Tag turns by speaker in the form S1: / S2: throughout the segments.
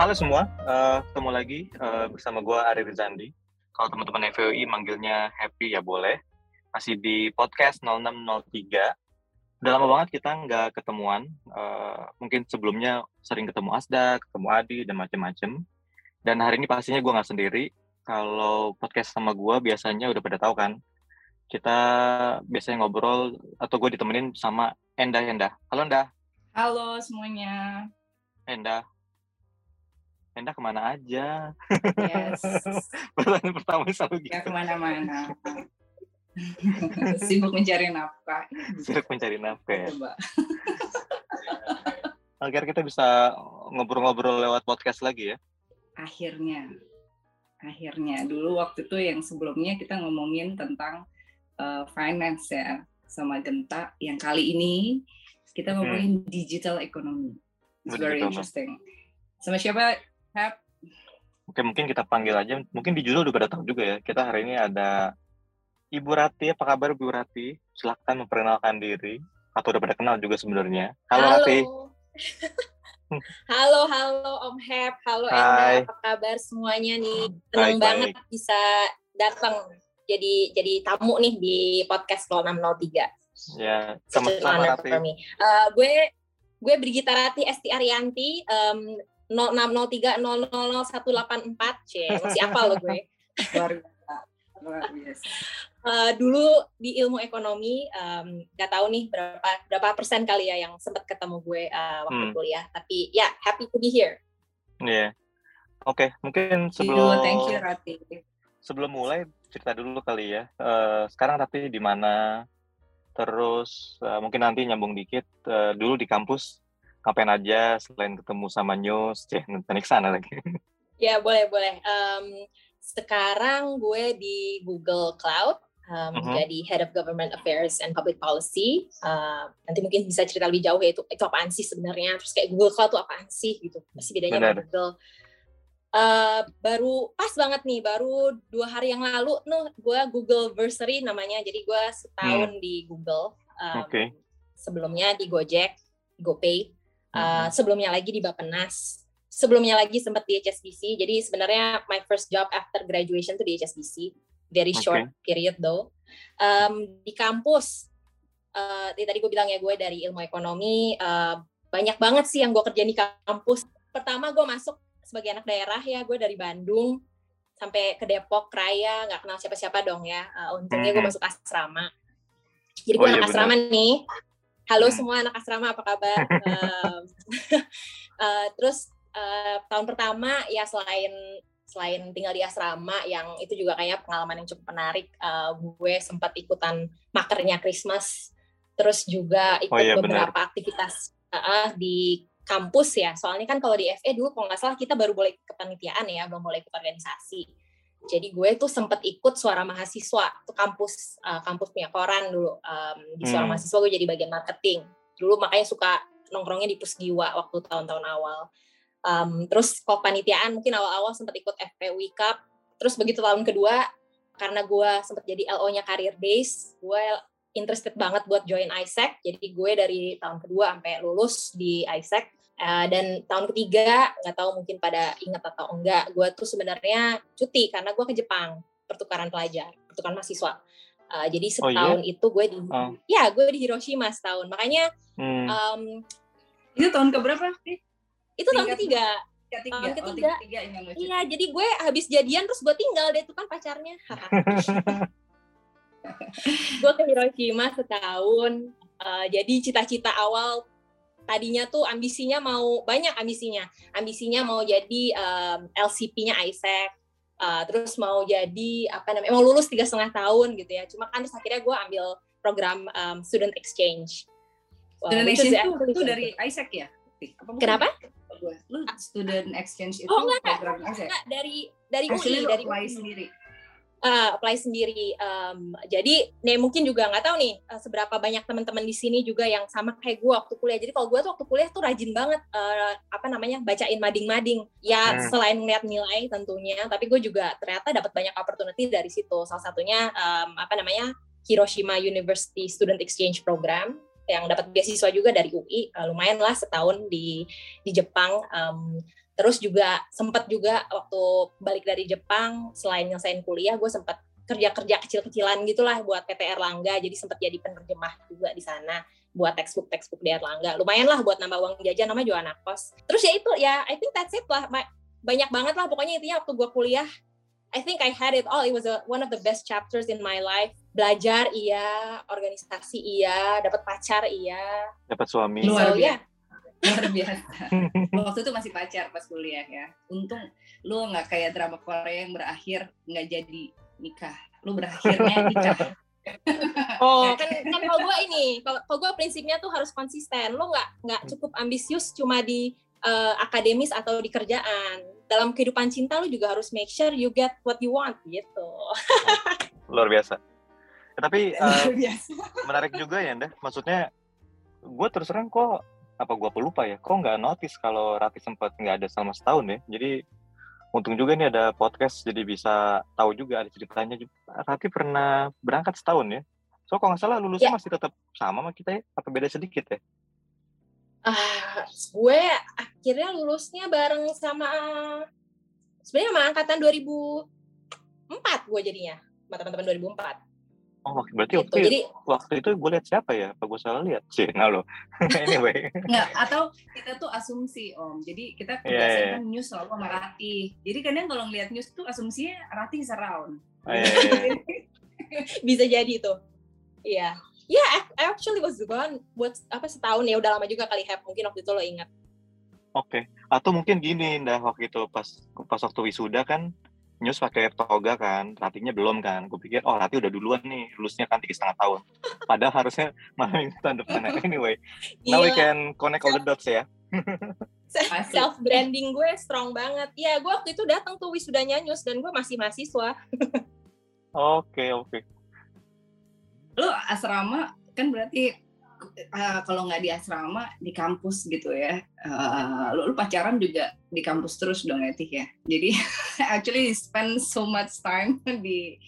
S1: Halo semua, uh, ketemu lagi uh, bersama gue Ari Rizandi. Kalau teman-teman FWI manggilnya Happy ya boleh. Masih di podcast 0603. Udah lama banget kita nggak ketemuan. Uh, mungkin sebelumnya sering ketemu Asda, ketemu Adi, dan macam-macam. Dan hari ini pastinya gue nggak sendiri. Kalau podcast sama gue biasanya udah pada tahu kan. Kita biasanya ngobrol atau gue ditemenin sama Endah Endah. Halo Endah.
S2: Halo semuanya.
S1: Endah, Endah ke mana aja?
S2: Yes.
S1: Pertanyaan pertama selalu gitu.
S2: Gak ke mana-mana. Sibuk mencari nafkah.
S1: Sibuk mencari nafkah ya.
S2: Coba.
S1: Agar kita bisa ngobrol-ngobrol lewat podcast lagi ya.
S2: Akhirnya. Akhirnya. Dulu waktu itu yang sebelumnya kita ngomongin tentang uh, finance ya. Sama Genta. Yang kali ini kita ngomongin hmm. digital economy. It's very interesting. Sama siapa Hap.
S1: Oke, mungkin kita panggil aja. Mungkin di judul udah pada tahu juga ya. Kita hari ini ada Ibu Rati. Apa kabar Ibu Rati? Silahkan memperkenalkan diri. Atau udah pada kenal juga sebenarnya. Halo, halo. Rati.
S3: halo, halo Om Hep. Halo Enda. Apa kabar semuanya nih? Senang banget baik. bisa datang jadi jadi tamu nih di podcast 0603.
S1: Ya, sama-sama Rati.
S3: Uh, gue gue Brigita Rati Esti Arianti. Um, 0603000184 c masih apa lo gue.
S2: Luar biasa luar biasa.
S3: Uh, dulu di ilmu ekonomi um, gak tahu nih berapa berapa persen kali ya yang sempat ketemu gue uh, waktu hmm. kuliah. Tapi ya yeah, happy to be here.
S1: Iya. Yeah. oke okay, mungkin sebelum
S2: thank you Rati.
S1: sebelum mulai cerita dulu kali ya. Uh, sekarang Rati di mana? Terus uh, mungkin nanti nyambung dikit. Uh, dulu di kampus ngapain aja selain ketemu sama news, ceh nonton sana lagi.
S3: Ya boleh boleh. Um, sekarang gue di Google Cloud um, uh-huh. jadi Head of Government Affairs and Public Policy. Uh, nanti mungkin bisa cerita lebih jauh ya itu itu apaan sih sebenarnya. Terus kayak Google Cloud itu apaan sih gitu. Masih bedanya sama Google. Uh, baru pas banget nih, baru dua hari yang lalu, nuh gue Google Versary namanya. Jadi gue setahun hmm. di Google. Um,
S1: okay.
S3: Sebelumnya di Gojek, GoPay. Uh, sebelumnya lagi di Bapenas, sebelumnya lagi sempat di HSBC. Jadi sebenarnya my first job after graduation tuh di HSBC, very short okay. period though. Um, di kampus, uh, tadi gue bilang ya gue dari ilmu ekonomi, uh, banyak banget sih yang gue kerjain di kampus. Pertama gue masuk sebagai anak daerah ya, gue dari Bandung sampai ke Depok Raya, nggak kenal siapa-siapa dong ya. Uh, untungnya gue masuk asrama. Jadi gue oh, anak iya asrama nih Halo hmm. semua anak asrama, apa kabar? uh, uh, terus uh, tahun pertama ya selain selain tinggal di asrama yang itu juga kayak pengalaman yang cukup menarik. Uh, gue sempat ikutan makernya Christmas, terus juga ikut oh, iya, beberapa benar. aktivitas uh, di kampus ya. Soalnya kan kalau di FE dulu kalau nggak salah kita baru boleh kepanitiaan ya, belum boleh ikut organisasi. Jadi gue tuh sempat ikut suara mahasiswa, tuh kampus uh, kampus punya koran dulu um, di suara hmm. mahasiswa gue jadi bagian marketing. Dulu makanya suka nongkrongnya di Pusgiwa waktu tahun-tahun awal. Um, terus kok panitiaan mungkin awal-awal sempat ikut FPW Cup. Terus begitu tahun kedua karena gue sempat jadi LO-nya Career Days, gue interested banget buat join ISEC. Jadi gue dari tahun kedua sampai lulus di ISEC Uh, dan tahun ketiga nggak tahu mungkin pada ingat atau enggak gue tuh sebenarnya cuti karena gue ke Jepang pertukaran pelajar pertukaran mahasiswa. Uh, jadi setahun oh, iya? itu gue di oh. ya gue di Hiroshima setahun. Makanya hmm. um,
S2: itu tahun keberapa sih
S3: itu tahun ketiga.
S2: ketiga.
S3: tahun ketiga, oh, ketiga iya jadi gue habis jadian terus gue tinggal deh itu kan pacarnya. Gue ke Hiroshima setahun. Uh, jadi cita-cita awal tadinya tuh ambisinya mau banyak ambisinya. Ambisinya mau jadi um, LCP-nya ISEC uh, terus mau jadi apa namanya mau lulus tiga setengah tahun gitu ya. Cuma kan terus akhirnya gue ambil program um, student exchange.
S2: Student exchange itu, itu dari ISEC ya?
S3: Apa kenapa?
S2: Lu student exchange itu
S3: oh, enggak, program ISEC enggak, dari dari UI dari UI.
S2: sendiri
S3: uh, apply sendiri. Um, jadi, nih mungkin juga nggak tahu nih uh, seberapa banyak teman-teman di sini juga yang sama kayak gue waktu kuliah. Jadi kalau gue tuh waktu kuliah tuh rajin banget uh, apa namanya bacain mading-mading. Ya hmm. selain melihat nilai tentunya, tapi gue juga ternyata dapat banyak opportunity dari situ. Salah satunya um, apa namanya Hiroshima University Student Exchange Program yang dapat beasiswa juga dari UI. Uh, lumayan lah setahun di di Jepang. Um, terus juga sempat juga waktu balik dari Jepang selain nyelesain kuliah gue sempat kerja-kerja kecil-kecilan gitulah buat PT Erlangga. Jadi sempat jadi penerjemah juga di sana buat textbook textbook di Erlangga. Lumayan lah buat nambah uang jajan namanya juga anak kos. Terus ya itu ya I think that's it lah. Banyak banget lah. Pokoknya intinya waktu gue kuliah I think I had it all. It was a, one of the best chapters in my life. Belajar iya. Organisasi iya. Dapat pacar iya.
S1: Dapat suami.
S2: Luar biasa luar biasa. Waktu itu masih pacar pas kuliah ya. Untung lu nggak kayak drama Korea yang berakhir nggak jadi nikah. Lu berakhirnya nikah.
S3: Oh. Kan kan kalau gue ini kalau kalau gue prinsipnya tuh harus konsisten. Lo nggak nggak cukup ambisius cuma di uh, akademis atau di kerjaan. Dalam kehidupan cinta lo juga harus make sure you get what you want gitu.
S1: Luar biasa. Ya, tapi uh, biasa. menarik juga ya Nda. Maksudnya gue terus terang kok apa gue pelupa ya? Kok nggak notice kalau Rati sempat nggak ada selama setahun ya? Jadi untung juga nih ada podcast jadi bisa tahu juga ada ceritanya Rati pernah berangkat setahun ya? So kalau nggak salah lulusnya ya. masih tetap sama sama kita ya? Apa beda sedikit ya?
S3: Uh, gue akhirnya lulusnya bareng sama sebenarnya sama angkatan 2004 gue jadinya sama teman-teman 2004
S1: Oh, berarti gitu. waktu, Jadi, waktu itu gue lihat siapa ya? Apa gue salah lihat? sih? nah lo.
S2: anyway. Nggak, atau kita tuh asumsi om. Jadi kita kebiasaan yeah, yeah. Kan news selalu sama Rati. Jadi kadang kalau ngeliat news tuh asumsinya Rati is around.
S1: Oh, yeah, yeah.
S3: Bisa jadi tuh. Iya. Yeah. Ya, yeah, actually was gone buat apa setahun ya udah lama juga kali have mungkin waktu itu lo ingat.
S1: Oke. Okay. Atau mungkin gini, dah waktu itu pas pas waktu wisuda kan News pakai toga kan, Ratinya belum kan. Gue pikir, oh Rati udah duluan nih, lulusnya kan tiga setengah tahun. Padahal harusnya malah tahun depan. Anyway, now we can connect all the dots ya.
S3: Self branding gue strong banget. Ya, gue waktu itu datang tuh wisudanya News dan gue masih mahasiswa.
S1: Oke, oke. Okay, okay.
S2: Lu asrama kan berarti uh, kalau nggak di asrama di kampus gitu ya uh, lu, lu pacaran juga di kampus terus dong ya ya jadi actually spend so much time di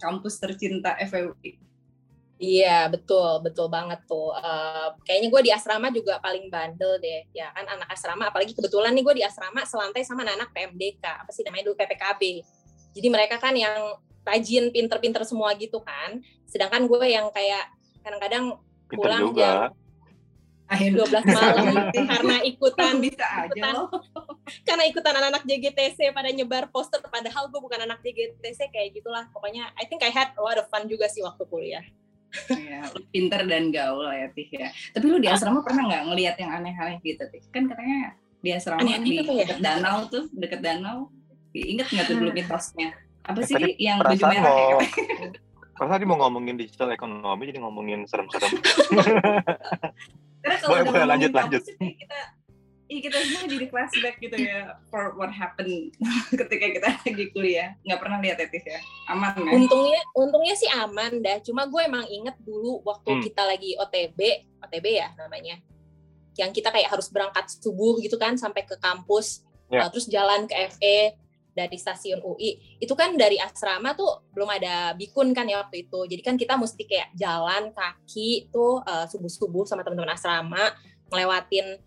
S2: kampus tercinta FUI
S3: Iya betul betul banget tuh. Uh, kayaknya gue di asrama juga paling bandel deh. Ya kan anak asrama, apalagi kebetulan nih gue di asrama selantai sama anak, -anak PMDK apa sih namanya dulu PPKB. Jadi mereka kan yang rajin, pinter-pinter semua gitu kan. Sedangkan gue yang kayak kadang-kadang
S1: Pinter pulang juga. jam
S3: akhir 12 malam karena ikutan
S2: bisa aja ikutan,
S3: karena ikutan anak-anak JGTC pada nyebar poster padahal gue bukan anak JGTC kayak gitulah pokoknya I think I had a lot of fun juga sih waktu kuliah
S2: ya, pinter dan gaul ya Tih ya. Tapi lu di asrama pernah nggak ngelihat yang aneh-aneh gitu Tih? Kan katanya di asrama aneh -aneh di ya? danau tuh, deket danau. Ingat nggak tuh dulu mitosnya? Apa sih yang baju merah?
S1: Mau, Pas tadi mau ngomongin digital ekonomi jadi ngomongin serem-serem.
S2: Karena kalau boleh, boleh lanjut lanjut. Kita Iya kita semua jadi flashback gitu ya for what happened ketika kita lagi kuliah. Nggak pernah lihat etis ya, ya? Aman kan?
S3: Untungnya, untungnya sih aman dah. Cuma gue emang inget dulu waktu hmm. kita lagi OTB, OTB ya namanya. Yang kita kayak harus berangkat subuh gitu kan sampai ke kampus. Yeah. Uh, terus jalan ke FE dari stasiun UI itu kan dari asrama tuh belum ada bikun kan ya waktu itu. Jadi kan kita mesti kayak jalan kaki tuh uh, subuh subuh sama teman-teman asrama ngelewatin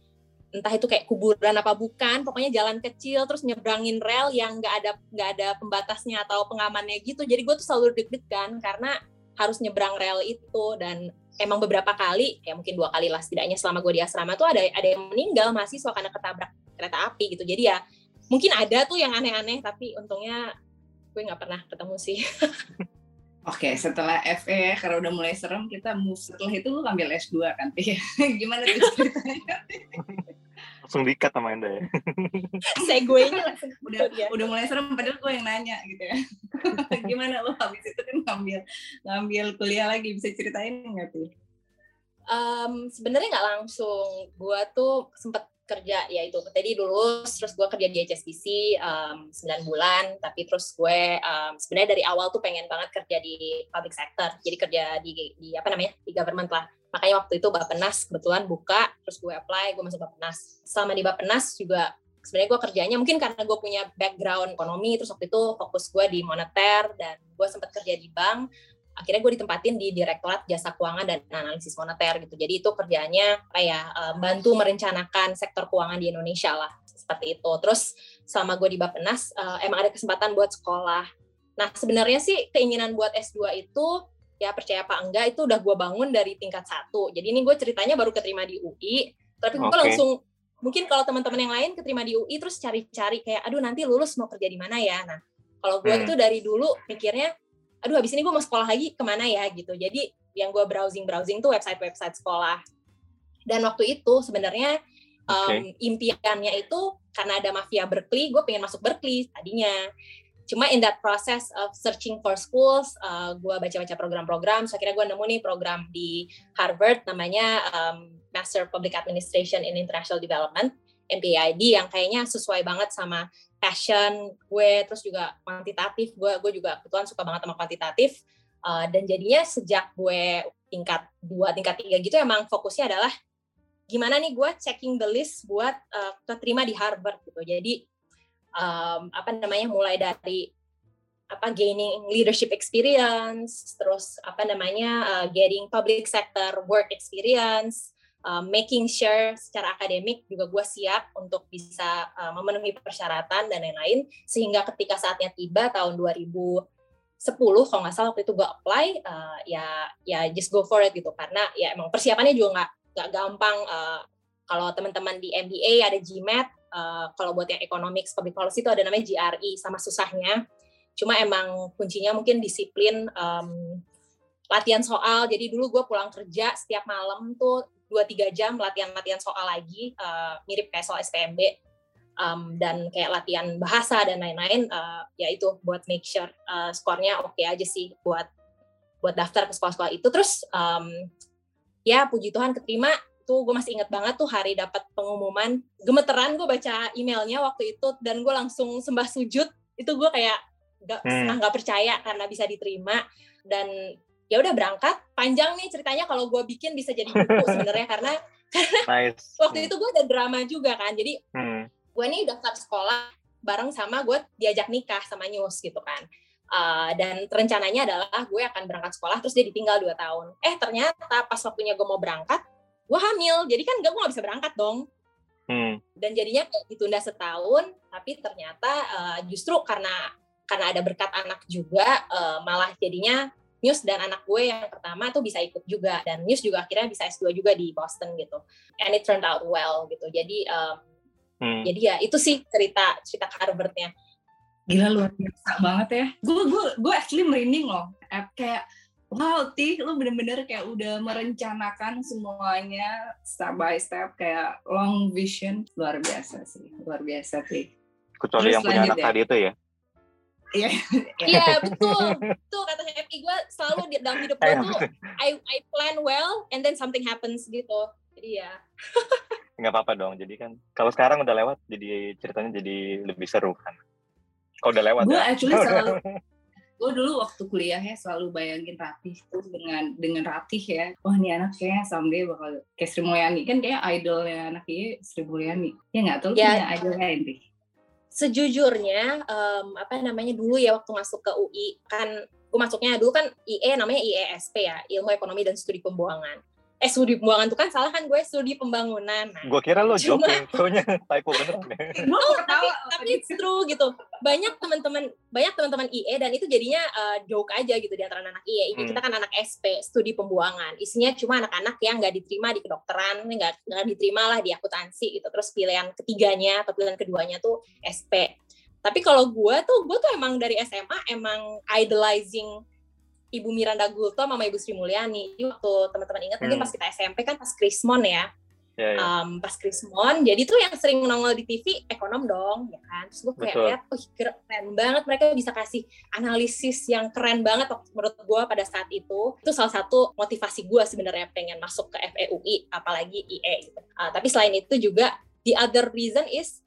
S3: entah itu kayak kuburan apa bukan pokoknya jalan kecil terus nyebrangin rel yang nggak ada nggak ada pembatasnya atau pengamannya gitu. Jadi gue tuh selalu deg-degan karena harus nyebrang rel itu. Dan emang beberapa kali ya mungkin dua kali lah setidaknya selama gue di asrama tuh ada ada yang meninggal mahasiswa karena ketabrak kereta api gitu. Jadi ya mungkin ada tuh yang aneh-aneh tapi untungnya gue nggak pernah ketemu sih
S2: Oke, setelah FE karena udah mulai serem, kita move setelah itu lu ambil S2 kan? Gimana tuh ceritanya?
S1: langsung dikat sama Enda ya.
S3: Segway-nya
S2: udah ya. udah mulai serem padahal gue yang nanya gitu ya. Gimana lo habis itu kan ngambil ngambil kuliah lagi bisa ceritain nggak tuh?
S3: Um, sebenarnya nggak langsung. Gue tuh sempet kerja ya itu. Tadi lulus terus gue kerja di HSBC um, 9 bulan. Tapi terus gue um, sebenarnya dari awal tuh pengen banget kerja di public sector. Jadi kerja di, di apa namanya? Di government lah. Makanya waktu itu Bapenas kebetulan buka terus gue apply gue masuk Bapenas. Selama di Bapenas juga sebenarnya gue kerjanya mungkin karena gue punya background ekonomi terus waktu itu fokus gue di moneter dan gue sempat kerja di bank akhirnya gue ditempatin di Direktorat Jasa Keuangan dan Analisis Moneter gitu. Jadi itu kerjanya kayak uh, bantu merencanakan sektor keuangan di Indonesia lah. seperti itu. Terus selama gue di Bapenas uh, emang ada kesempatan buat sekolah. Nah sebenarnya sih keinginan buat S2 itu ya percaya apa enggak itu udah gue bangun dari tingkat satu. Jadi ini gue ceritanya baru keterima di UI, tapi gue okay. langsung mungkin kalau teman-teman yang lain keterima di UI terus cari-cari kayak aduh nanti lulus mau kerja di mana ya. Nah kalau gue hmm. itu dari dulu mikirnya aduh habis ini gue mau sekolah lagi ke mana ya gitu. Jadi yang gue browsing browsing tuh website-website sekolah. Dan waktu itu sebenarnya um, okay. impiannya itu karena ada mafia Berkeley, gue pengen masuk Berkeley tadinya. Cuma in that process of searching for schools, uh, gue baca-baca program-program, so akhirnya gue nemu nih program di Harvard namanya um, Master Public Administration in International Development, MPID, yang kayaknya sesuai banget sama passion gue, terus juga kuantitatif, gue gue juga kebetulan suka banget sama kuantitatif, uh, dan jadinya sejak gue tingkat dua, tingkat tiga gitu emang fokusnya adalah gimana nih gue checking the list buat uh, keterima di Harvard gitu. Jadi um, apa namanya mulai dari apa gaining leadership experience, terus apa namanya uh, getting public sector work experience, uh, making sure secara akademik juga gue siap untuk bisa uh, memenuhi persyaratan dan lain-lain. Sehingga ketika saatnya tiba tahun 2010 kalau nggak salah waktu itu gue apply uh, ya ya just go for it gitu. Karena ya emang persiapannya juga nggak nggak gampang uh, kalau teman-teman di MBA ada GMAT uh, kalau buat yang economics public policy itu ada namanya GRE sama susahnya. Cuma emang kuncinya mungkin disiplin um, latihan soal. Jadi dulu gue pulang kerja setiap malam tuh dua tiga jam latihan-latihan soal lagi uh, mirip kayak soal SPMB um, dan kayak latihan bahasa dan lain-lain uh, ya itu buat make sure uh, skornya oke okay aja sih buat buat daftar ke sekolah-sekolah itu. Terus um, ya puji Tuhan keterima. Tuh gue masih inget banget tuh hari dapat pengumuman. Gemeteran gue baca emailnya waktu itu dan gue langsung sembah sujud. Itu gue kayak nggak hmm. percaya karena bisa diterima. Dan ya udah berangkat panjang nih ceritanya kalau gue bikin bisa jadi buku sebenarnya karena nice. waktu itu gue ada drama juga kan jadi hmm. gue nih daftar sekolah bareng sama gue diajak nikah sama News gitu kan Uh, dan rencananya adalah gue akan berangkat sekolah terus dia ditinggal dua tahun. Eh ternyata pas waktunya gue mau berangkat, gue hamil. Jadi kan gak gue gak bisa berangkat dong. Hmm. Dan jadinya ditunda setahun, tapi ternyata uh, justru karena karena ada berkat anak juga, uh, malah jadinya News dan anak gue yang pertama tuh bisa ikut juga dan News juga akhirnya bisa S2 juga di Boston gitu. And it turned out well gitu. Jadi um, hmm. jadi ya itu sih cerita cerita Harvardnya
S2: Gila luar biasa banget ya. Gue gue gue actually merinding loh. Kayak wow, Ti, lu bener-bener kayak udah merencanakan semuanya step by step kayak long vision luar biasa sih, luar biasa sih.
S1: Kecuali yang punya anak ya. tadi itu ya.
S3: Iya, iya betul, tuh kata Happy gue selalu di dalam hidup gue tuh I I plan well and then something happens gitu. Jadi ya.
S1: Nggak apa-apa dong. Jadi kan kalau sekarang udah lewat, jadi ceritanya jadi lebih seru kan. Oh, udah lewat
S2: gue ya? actually selalu gue dulu waktu kuliah ya selalu bayangin Ratih tuh dengan dengan Ratih ya wah ini anak kayaknya someday bakal kayak Sri Mulyani kan kayak idolnya anak ini Sri Mulyani ya nggak tuh ya, punya idolnya ini
S3: sejujurnya um, apa namanya dulu ya waktu masuk ke UI kan gue masuknya dulu kan IE namanya IESP ya ilmu ekonomi dan studi pembuangan eh studi pembuangan tuh kan salah kan gue studi pembangunan. Nah,
S1: gue kira lo Cuma, joking, soalnya typo bener nih.
S3: oh, tapi tapi it's true gitu. Banyak teman-teman banyak teman-teman IE dan itu jadinya uh, joke aja gitu di antara anak IE. Ini hmm. kita kan anak SP, studi pembuangan. Isinya cuma anak-anak yang nggak diterima di kedokteran, nggak nggak diterima lah di akuntansi gitu. Terus pilihan ketiganya atau pilihan keduanya tuh SP. Tapi kalau gue tuh, gue tuh emang dari SMA emang idolizing Ibu Miranda Gulto sama Ibu Sri Mulyani. Jadi waktu teman-teman ingat hmm. mungkin pas kita SMP kan pas Krismon ya. Yeah, yeah. Um, pas Krismon, jadi tuh yang sering nongol di TV ekonom dong, ya kan. Terus gue kayak lihat, oh keren banget mereka bisa kasih analisis yang keren banget menurut gue pada saat itu. Itu salah satu motivasi gue sebenarnya pengen masuk ke FEUI, apalagi IE gitu. Uh, tapi selain itu juga the other reason is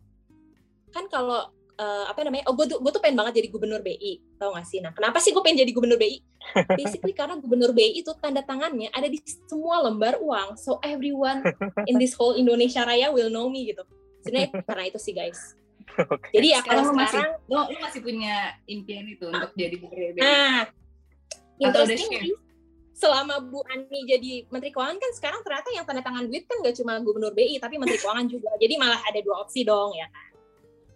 S3: kan kalau uh, apa namanya? Oh, gue tuh gue tuh pengen banget jadi gubernur BI, tau gak sih? Nah, kenapa sih gue pengen jadi gubernur BI? Basically karena gubernur BI itu tanda tangannya ada di semua lembar uang, so everyone in this whole Indonesia Raya will know me gitu. Sebenarnya karena itu sih guys. Okay. Jadi ya kalau sekarang
S2: lo, lo masih punya impian itu untuk jadi gubernur BI.
S3: Nah, interestingly, selama Bu Ani jadi Menteri Keuangan kan sekarang ternyata yang tanda tangan duit kan gak cuma Gubernur BI tapi Menteri Keuangan juga. Jadi malah ada dua opsi dong ya kan.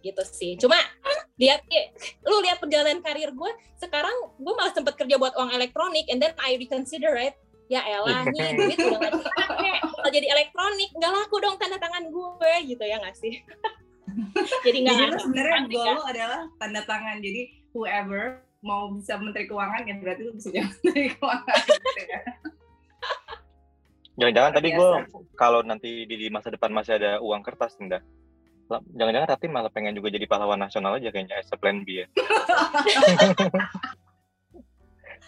S3: Gitu sih. Cuma lihat lu lihat perjalanan karir gue sekarang gue malah sempat kerja buat uang elektronik and then I reconsider right? Ya elah nih duit udah gak dipakai. Kalau jadi elektronik nggak laku dong tanda tangan gue gitu ya nggak sih?
S2: Jadi nggak sebenarnya goal lo adalah tanda tangan. Jadi whoever mau bisa menteri keuangan ya berarti lu bisa jadi menteri keuangan gitu ya.
S1: Jangan-jangan tadi gue kalau nanti di, masa depan masih ada uang kertas enggak? Jangan-jangan Rati malah pengen juga jadi pahlawan nasional aja kayaknya as a plan B ya.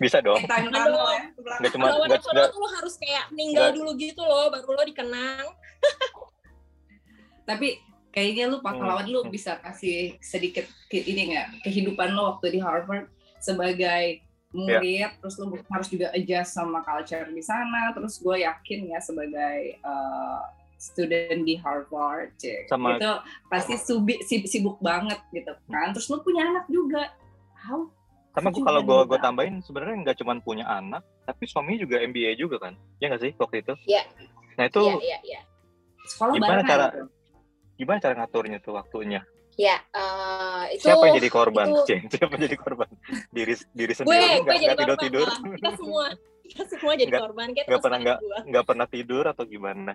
S1: bisa dong.
S3: Eh, ya. Gak cuma pahlawan nasional tuh lo harus kayak meninggal dulu gitu loh baru lo dikenang.
S2: Tapi kayaknya lu pahlawan hmm. lu bisa kasih sedikit ini nggak kehidupan lo waktu di Harvard sebagai murid yeah. terus lu harus juga adjust sama culture di sana terus gue yakin ya sebagai uh, student di Harvard cek sama, itu pasti subi, sibuk, sibuk banget gitu kan terus lu punya anak juga how
S1: sama gue kalau gue gue tambahin sebenarnya nggak cuma punya anak tapi suami juga MBA juga kan ya nggak sih waktu itu
S3: Iya. Yeah.
S1: nah itu
S3: yeah, yeah, yeah.
S1: Sekolah gimana cara itu? gimana cara ngaturnya tuh waktunya
S3: Ya, uh, itu
S1: siapa yang jadi korban? Itu, siapa yang jadi korban? Diri diri sendiri
S3: gue, nggak gue tidur tidur. Kita semua kita semua jadi gak, korban.
S1: Kita nggak pernah nggak nggak pernah tidur atau gimana?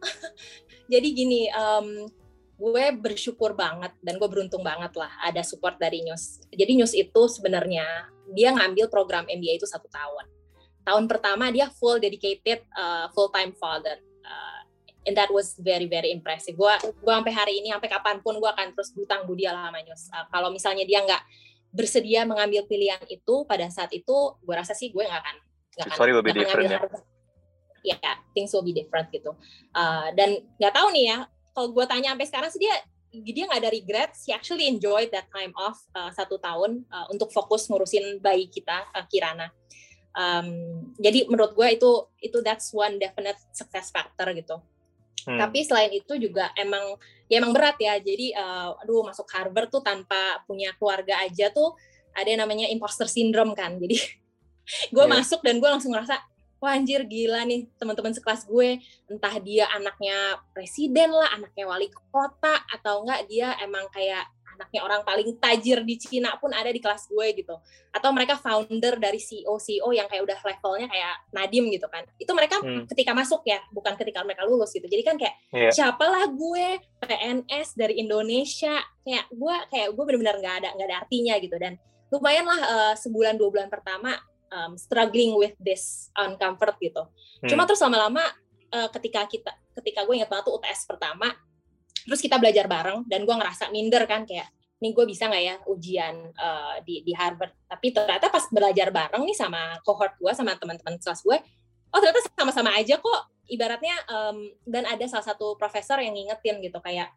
S3: jadi gini, um, gue bersyukur banget dan gue beruntung banget lah ada support dari News. Jadi News itu sebenarnya dia ngambil program MBA itu satu tahun. Tahun pertama dia full dedicated uh, full time father. Uh, and that was very very impressive. Gua gua sampai hari ini sampai kapan pun gua akan terus hutang budi lah sama Nyus. Uh, kalau misalnya dia nggak bersedia mengambil pilihan itu pada saat itu, gue rasa sih gue nggak akan
S1: nggak akan, Sorry, be different, ya.
S3: Ya. Ya, things will be different gitu. Uh, dan nggak tahu nih ya, kalau gue tanya sampai sekarang sih dia dia nggak ada regret, she actually enjoyed that time off uh, satu tahun uh, untuk fokus ngurusin bayi kita uh, Kirana. Um, jadi menurut gue itu itu that's one definite success factor gitu. Hmm. Tapi selain itu juga emang ya emang berat ya. Jadi uh, aduh masuk Harvard tuh tanpa punya keluarga aja tuh ada yang namanya imposter syndrome kan. Jadi gue yeah. masuk dan gue langsung ngerasa wah anjir gila nih teman-teman sekelas gue. Entah dia anaknya presiden lah anaknya wali kota atau enggak dia emang kayak anaknya orang paling tajir di Cina pun ada di kelas gue gitu. Atau mereka founder dari CEO CEO yang kayak udah levelnya kayak Nadim gitu kan. Itu mereka hmm. ketika masuk ya bukan ketika mereka lulus gitu. Jadi kan kayak yeah. siapalah gue PNS dari Indonesia. Kayak gue kayak gue benar-benar nggak ada nggak ada artinya gitu. Dan lumayan lah uh, sebulan dua bulan pertama um, struggling with this uncomfort gitu. Hmm. cuma terus lama-lama uh, ketika kita ketika gue ingat banget tuh UTS pertama terus kita belajar bareng dan gue ngerasa minder kan kayak nih gue bisa nggak ya ujian uh, di di Harvard? Tapi ternyata pas belajar bareng nih sama cohort gue sama teman-teman kelas gue oh ternyata sama-sama aja kok. Ibaratnya um, dan ada salah satu profesor yang ngingetin gitu kayak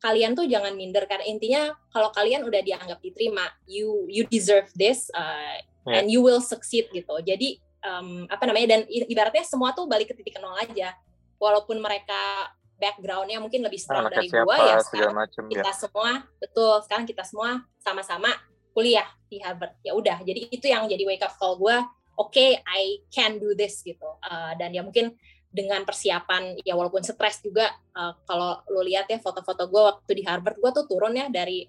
S3: kalian tuh jangan minder karena intinya kalau kalian udah dianggap diterima you you deserve this uh, yeah. and you will succeed gitu jadi um, apa namanya dan ibaratnya semua tuh balik ke titik nol aja walaupun mereka backgroundnya mungkin lebih strong dari siapa, gua ya sekarang macem, kita ya. semua betul sekarang kita semua sama-sama kuliah di Harvard ya udah jadi itu yang jadi wake up call gue oke okay, I can do this gitu uh, dan ya mungkin dengan persiapan ya walaupun stres juga uh, kalau lo lihat ya foto-foto gue waktu di Harvard gue tuh turun ya dari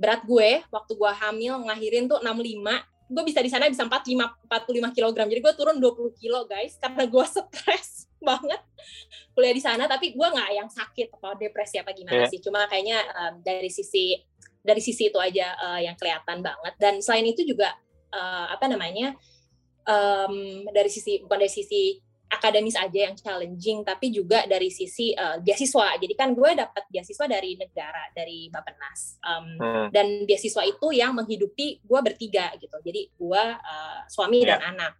S3: berat gue waktu gue hamil ngelahirin tuh 65 gue bisa di sana bisa 45 45 kg jadi gue turun 20 kilo guys karena gue stres banget kuliah di sana. Tapi gue nggak yang sakit atau depresi apa gimana yeah. sih. Cuma kayaknya um, dari sisi dari sisi itu aja uh, yang kelihatan banget. Dan selain itu juga uh, apa namanya um, dari sisi bukan dari sisi akademis aja yang challenging tapi juga dari sisi uh, beasiswa. Jadi kan gue dapat beasiswa dari negara dari Bappenas um, hmm. dan beasiswa itu yang menghidupi gue bertiga gitu. Jadi gue uh, suami yeah. dan anak.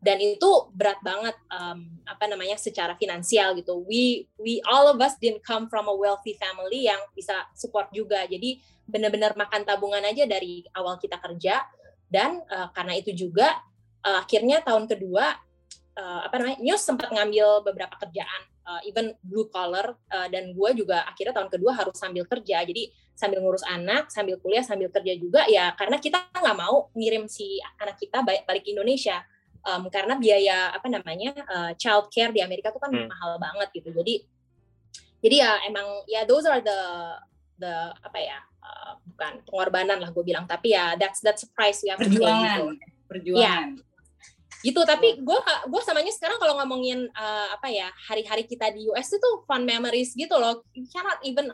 S3: Dan itu berat banget um, apa namanya secara finansial gitu. We we all of us didn't come from a wealthy family yang bisa support juga. Jadi benar-benar makan tabungan aja dari awal kita kerja. Dan uh, karena itu juga uh, akhirnya tahun kedua uh, apa namanya News sempat ngambil beberapa kerjaan uh, even blue collar uh, dan gue juga akhirnya tahun kedua harus sambil kerja. Jadi sambil ngurus anak sambil kuliah sambil kerja juga ya karena kita nggak mau ngirim si anak kita balik, balik Indonesia. Um, karena biaya apa namanya uh, child care di Amerika tuh kan hmm. mahal banget gitu. Jadi jadi ya emang ya those are the the apa ya uh, bukan pengorbanan lah gue bilang. Tapi ya that's that's price we have
S2: perjuangan gitu. perjuangan. Ya,
S3: gitu tapi gue gue samanya sekarang kalau ngomongin uh, apa ya hari-hari kita di US itu fun memories gitu loh. You cannot even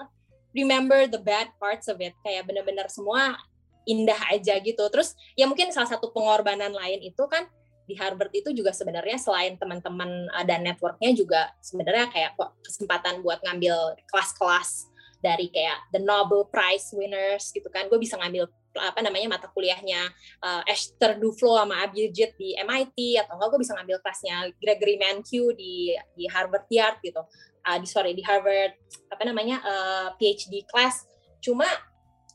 S3: remember the bad parts of it. Kayak bener-bener semua indah aja gitu. Terus ya mungkin salah satu pengorbanan lain itu kan di Harvard itu juga sebenarnya selain teman-teman uh, dan networknya juga sebenarnya kayak kesempatan buat ngambil kelas-kelas dari kayak the Nobel Prize winners gitu kan. Gue bisa ngambil apa namanya mata kuliahnya uh, Esther Duflo sama Abhijit di MIT atau enggak gue bisa ngambil kelasnya Gregory Mankiw di di Harvard Yard gitu uh, di sorry di Harvard apa namanya uh, PhD class cuma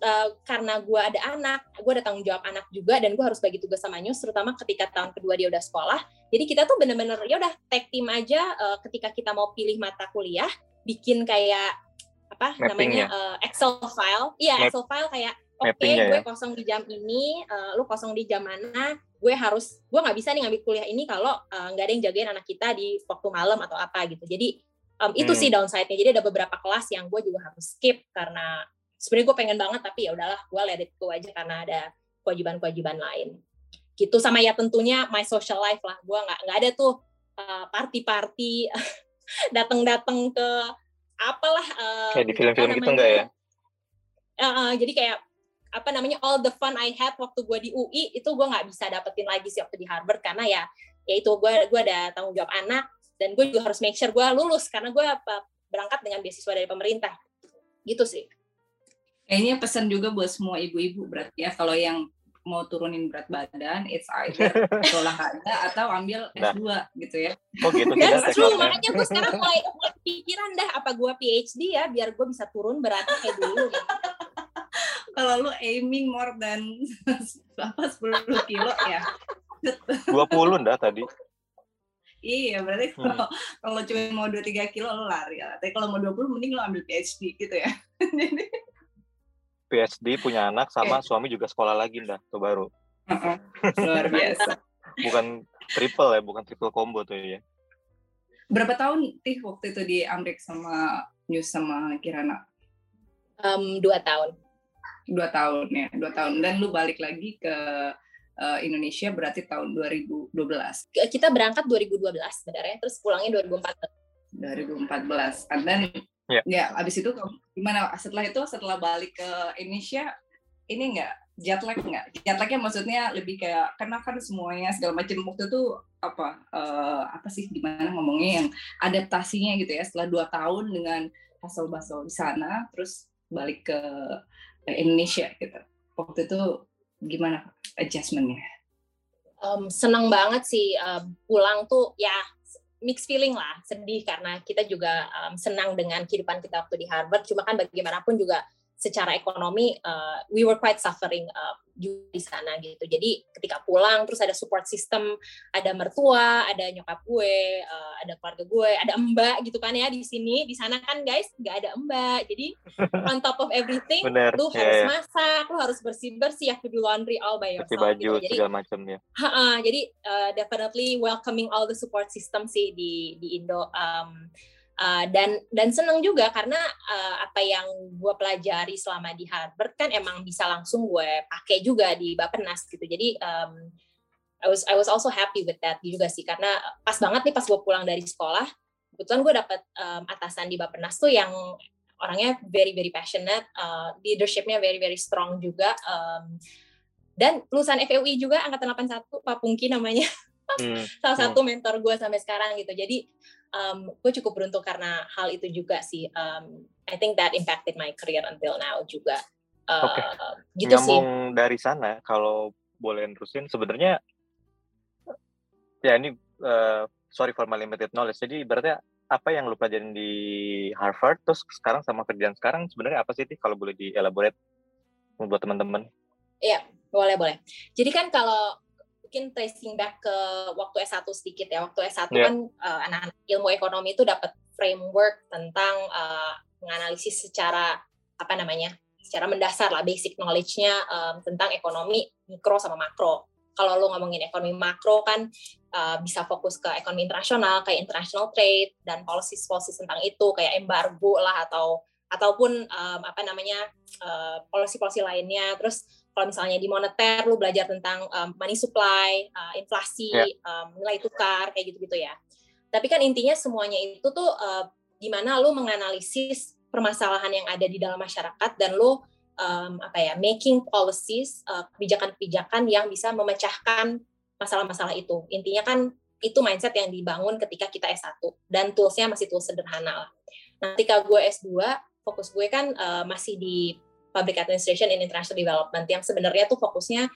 S3: uh, karena gue ada anak, gue ada tanggung jawab anak juga dan gue harus bagi tugas sama News, terutama ketika tahun kedua dia udah sekolah. Jadi kita tuh bener-bener ya udah tag team aja uh, ketika kita mau pilih mata kuliah, bikin kayak apa namanya uh, Excel file, iya. Excel file kayak oke okay, gue ya? kosong di jam ini, uh, lu kosong di jam mana, gue harus gue nggak bisa nih ngambil kuliah ini kalau nggak uh, ada yang jagain anak kita di waktu malam atau apa gitu. Jadi um, itu hmm. sih downside-nya. Jadi ada beberapa kelas yang gue juga harus skip karena sebenarnya gue pengen banget tapi ya udahlah gue let it go aja karena ada kewajiban-kewajiban lain gitu sama ya tentunya my social life lah gue nggak nggak ada tuh uh, party-party datang-datang ke apalah
S1: uh, kayak di film-film gitu enggak ya
S3: uh, uh, jadi kayak apa namanya all the fun I had waktu gue di UI itu gue nggak bisa dapetin lagi sih waktu di Harvard karena ya ya itu gue gue ada tanggung jawab anak dan gue juga harus make sure gue lulus karena gue berangkat dengan beasiswa dari pemerintah gitu sih
S2: Kayaknya pesan juga buat semua ibu-ibu berarti ya kalau yang mau turunin berat badan, it's either olahraga atau ambil S2 nah. gitu ya.
S1: Oh gitu.
S3: That's true, makanya gue sekarang mulai, mulai pikiran dah apa gue PhD ya biar gue bisa turun beratnya kayak dulu. Gitu.
S2: Kalau lu aiming more than apa 10 kilo ya.
S1: 20 dah tadi.
S2: Iya, berarti kalau hmm. kalau cuma mau 2 3 kilo lu lari ya. Tapi kalau mau 20 mending lu ambil PhD gitu ya.
S1: PhD punya anak sama okay. suami juga sekolah lagi dah tuh baru.
S2: Luar biasa.
S1: bukan triple ya, bukan triple combo tuh ya.
S2: Berapa tahun tih waktu itu di Amrik sama News sama Kirana?
S3: Um, dua tahun.
S2: Dua tahun ya, dua tahun. Dan lu balik lagi ke uh, Indonesia berarti tahun 2012.
S3: Kita berangkat 2012 sebenarnya, terus pulangnya 2014.
S2: 2014. And then Yeah. Ya, abis itu gimana? Setelah itu, setelah balik ke Indonesia, ini enggak jet lag nggak? Jet lagnya maksudnya lebih kayak karena kan semuanya segala macam waktu itu apa uh, apa sih gimana ngomongnya yang adaptasinya gitu ya setelah dua tahun dengan hasil baso di sana terus balik ke Indonesia gitu. Waktu itu gimana adjustmentnya?
S3: Um, senang banget sih uh, pulang tuh ya mixed feeling lah, sedih karena kita juga um, senang dengan kehidupan kita waktu di Harvard. Cuma kan bagaimanapun juga secara ekonomi uh, we were quite suffering uh, di sana gitu. Jadi ketika pulang terus ada support system, ada mertua, ada nyokap gue, uh, ada keluarga gue, ada mbak gitu kan ya di sini. Di sana kan guys nggak ada mbak. Jadi on top of everything,
S1: Bener.
S3: lu yeah, harus yeah. masak, lu harus bersih bersih, ya do laundry all by yourself.
S1: Cuci baju gitu. jadi, segala macam ya.
S3: jadi uh, definitely welcoming all the support system sih di di Indo. Um, Uh, dan dan seneng juga karena uh, apa yang gue pelajari selama di Harvard kan emang bisa langsung gue pakai juga di Bapenas gitu jadi um, I was I was also happy with that juga sih karena pas banget nih pas gue pulang dari sekolah kebetulan gue dapet um, atasan di Bapenas tuh yang orangnya very very passionate uh, leadershipnya very very strong juga um, dan lulusan FEUI juga angkatan 81 Pak Pungki namanya hmm. salah hmm. satu mentor gue sampai sekarang gitu jadi um, gue cukup beruntung karena hal itu juga sih. Um, I think that impacted my career until now juga. Uh, Oke. Okay. Gitu
S1: Nyambung sih. dari sana, kalau boleh terusin, sebenarnya ya ini uh, sorry for my limited knowledge. Jadi berarti apa yang lu pelajarin di Harvard, terus sekarang sama kerjaan sekarang sebenarnya apa sih? Kalau boleh dielaborate buat teman-teman.
S3: Iya, boleh boleh. Jadi kan kalau mungkin tracing back ke waktu S1 sedikit ya. Waktu S1 yeah. kan uh, anak-anak ilmu ekonomi itu dapat framework tentang uh, menganalisis secara apa namanya? secara mendasar lah basic knowledge-nya um, tentang ekonomi mikro sama makro. kalau lo ngomongin ekonomi makro kan uh, bisa fokus ke ekonomi internasional kayak international trade dan policy policy tentang itu kayak embargo lah atau ataupun um, apa namanya uh, policy-policy lainnya terus kalau misalnya di moneter lu belajar tentang um, money supply uh, inflasi yeah. um, nilai tukar kayak gitu-gitu ya tapi kan intinya semuanya itu tuh uh, gimana lu menganalisis permasalahan yang ada di dalam masyarakat dan lu um, apa ya making policies kebijakan-kebijakan uh, yang bisa memecahkan masalah-masalah itu intinya kan itu mindset yang dibangun ketika kita S1 dan toolsnya masih tools sederhana lah. Nah, ketika gue S2 fokus gue kan uh, masih di Public Administration and International Development yang sebenarnya tuh fokusnya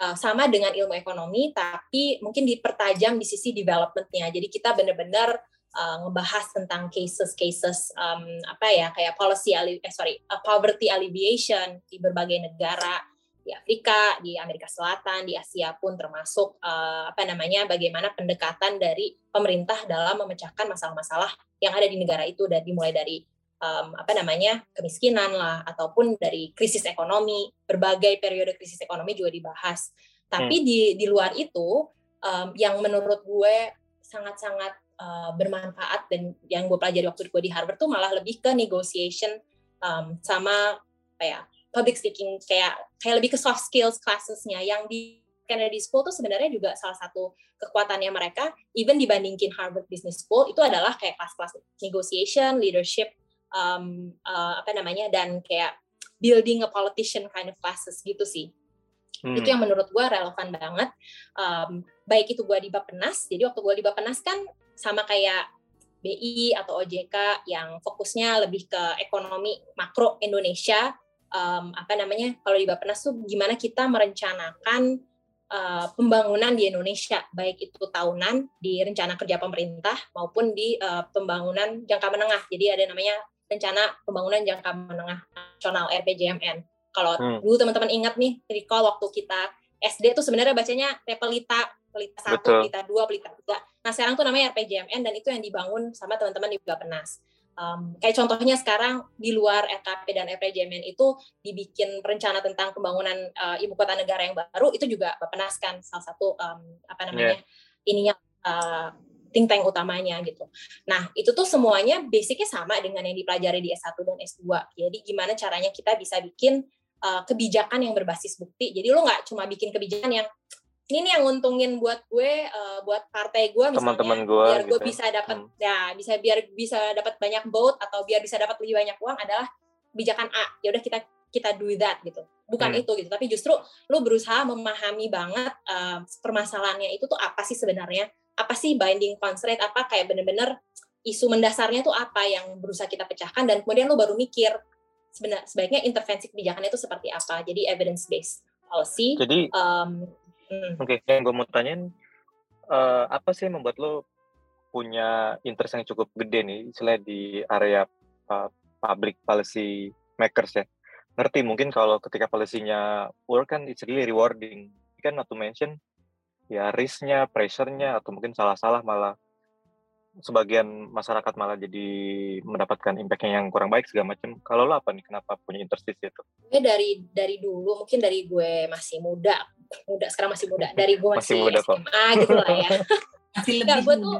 S3: uh, sama dengan ilmu ekonomi tapi mungkin dipertajam di sisi developmentnya. Jadi kita benar-benar uh, ngebahas tentang cases-cases um, apa ya kayak policy eh, sorry uh, poverty alleviation di berbagai negara di Afrika, di Amerika Selatan, di Asia pun termasuk uh, apa namanya bagaimana pendekatan dari pemerintah dalam memecahkan masalah-masalah yang ada di negara itu dan dimulai dari um, apa namanya kemiskinan lah ataupun dari krisis ekonomi berbagai periode krisis ekonomi juga dibahas tapi hmm. di di luar itu um, yang menurut gue sangat-sangat uh, bermanfaat dan yang gue pelajari waktu gue di Harvard tuh malah lebih ke negotiation um, sama apa ya public speaking kayak kayak lebih ke soft skills classesnya yang di Kennedy School tuh sebenarnya juga salah satu kekuatannya mereka even dibandingin Harvard Business School itu adalah kayak kelas-kelas negotiation, leadership, um, uh, apa namanya dan kayak building a politician kind of classes gitu sih. Hmm. Itu yang menurut gue relevan banget. Um, baik itu gue di Bapenas, jadi waktu gue di Bapenas kan sama kayak BI atau OJK yang fokusnya lebih ke ekonomi makro Indonesia. Um, apa namanya? Kalau di Bapenas tuh gimana kita merencanakan uh, pembangunan di Indonesia, baik itu tahunan di rencana kerja pemerintah maupun di uh, pembangunan jangka menengah. Jadi ada namanya rencana pembangunan jangka menengah nasional RPJMN. Kalau hmm. dulu teman-teman ingat nih, recall waktu kita SD tuh sebenarnya bacanya Repelita, Pelita satu, Pelita dua, Pelita tiga. Nah sekarang tuh namanya RPJMN dan itu yang dibangun sama teman-teman di Bapenas. Um, kayak contohnya sekarang di luar RKP dan RPJMN itu dibikin rencana tentang pembangunan uh, ibu kota negara yang baru itu juga Bapenas kan salah satu um, apa namanya yeah. ininya uh, think tank utamanya gitu. Nah, itu tuh semuanya basicnya sama dengan yang dipelajari di S1 dan S2. Jadi gimana caranya kita bisa bikin uh, kebijakan yang berbasis bukti. Jadi lo nggak cuma bikin kebijakan yang ini nih yang nguntungin buat gue, uh, buat partai gue misalnya,
S1: Teman-teman gue,
S3: biar gue gitu. Ya. bisa dapat, hmm. ya bisa biar bisa dapat banyak vote atau biar bisa dapat lebih banyak uang adalah kebijakan A. Ya udah kita kita do that gitu. Bukan hmm. itu gitu, tapi justru lo berusaha memahami banget uh, permasalahannya itu tuh apa sih sebenarnya apa sih binding constraint apa kayak bener-bener isu mendasarnya tuh apa yang berusaha kita pecahkan dan kemudian lo baru mikir sebenarnya sebaiknya intervensi kebijakannya itu seperti apa. Jadi evidence based policy
S1: jadi um, hmm. oke okay, yang gue mau tanyain uh, apa sih yang membuat lo punya interest yang cukup gede nih selain di area uh, public policy makers ya? Ngerti mungkin kalau ketika policy-nya work kan it's really rewarding. Kan not to mention ya risknya, pressure-nya atau mungkin salah-salah malah sebagian masyarakat malah jadi mendapatkan impact-nya yang kurang baik segala macam. Kalau lo apa nih? Kenapa punya interest di situ?
S3: Gue dari dari dulu mungkin dari gue masih muda, muda sekarang masih muda. Dari gue masih, masih muda SMA kok. gitu lah ya. masih lebih gue tuh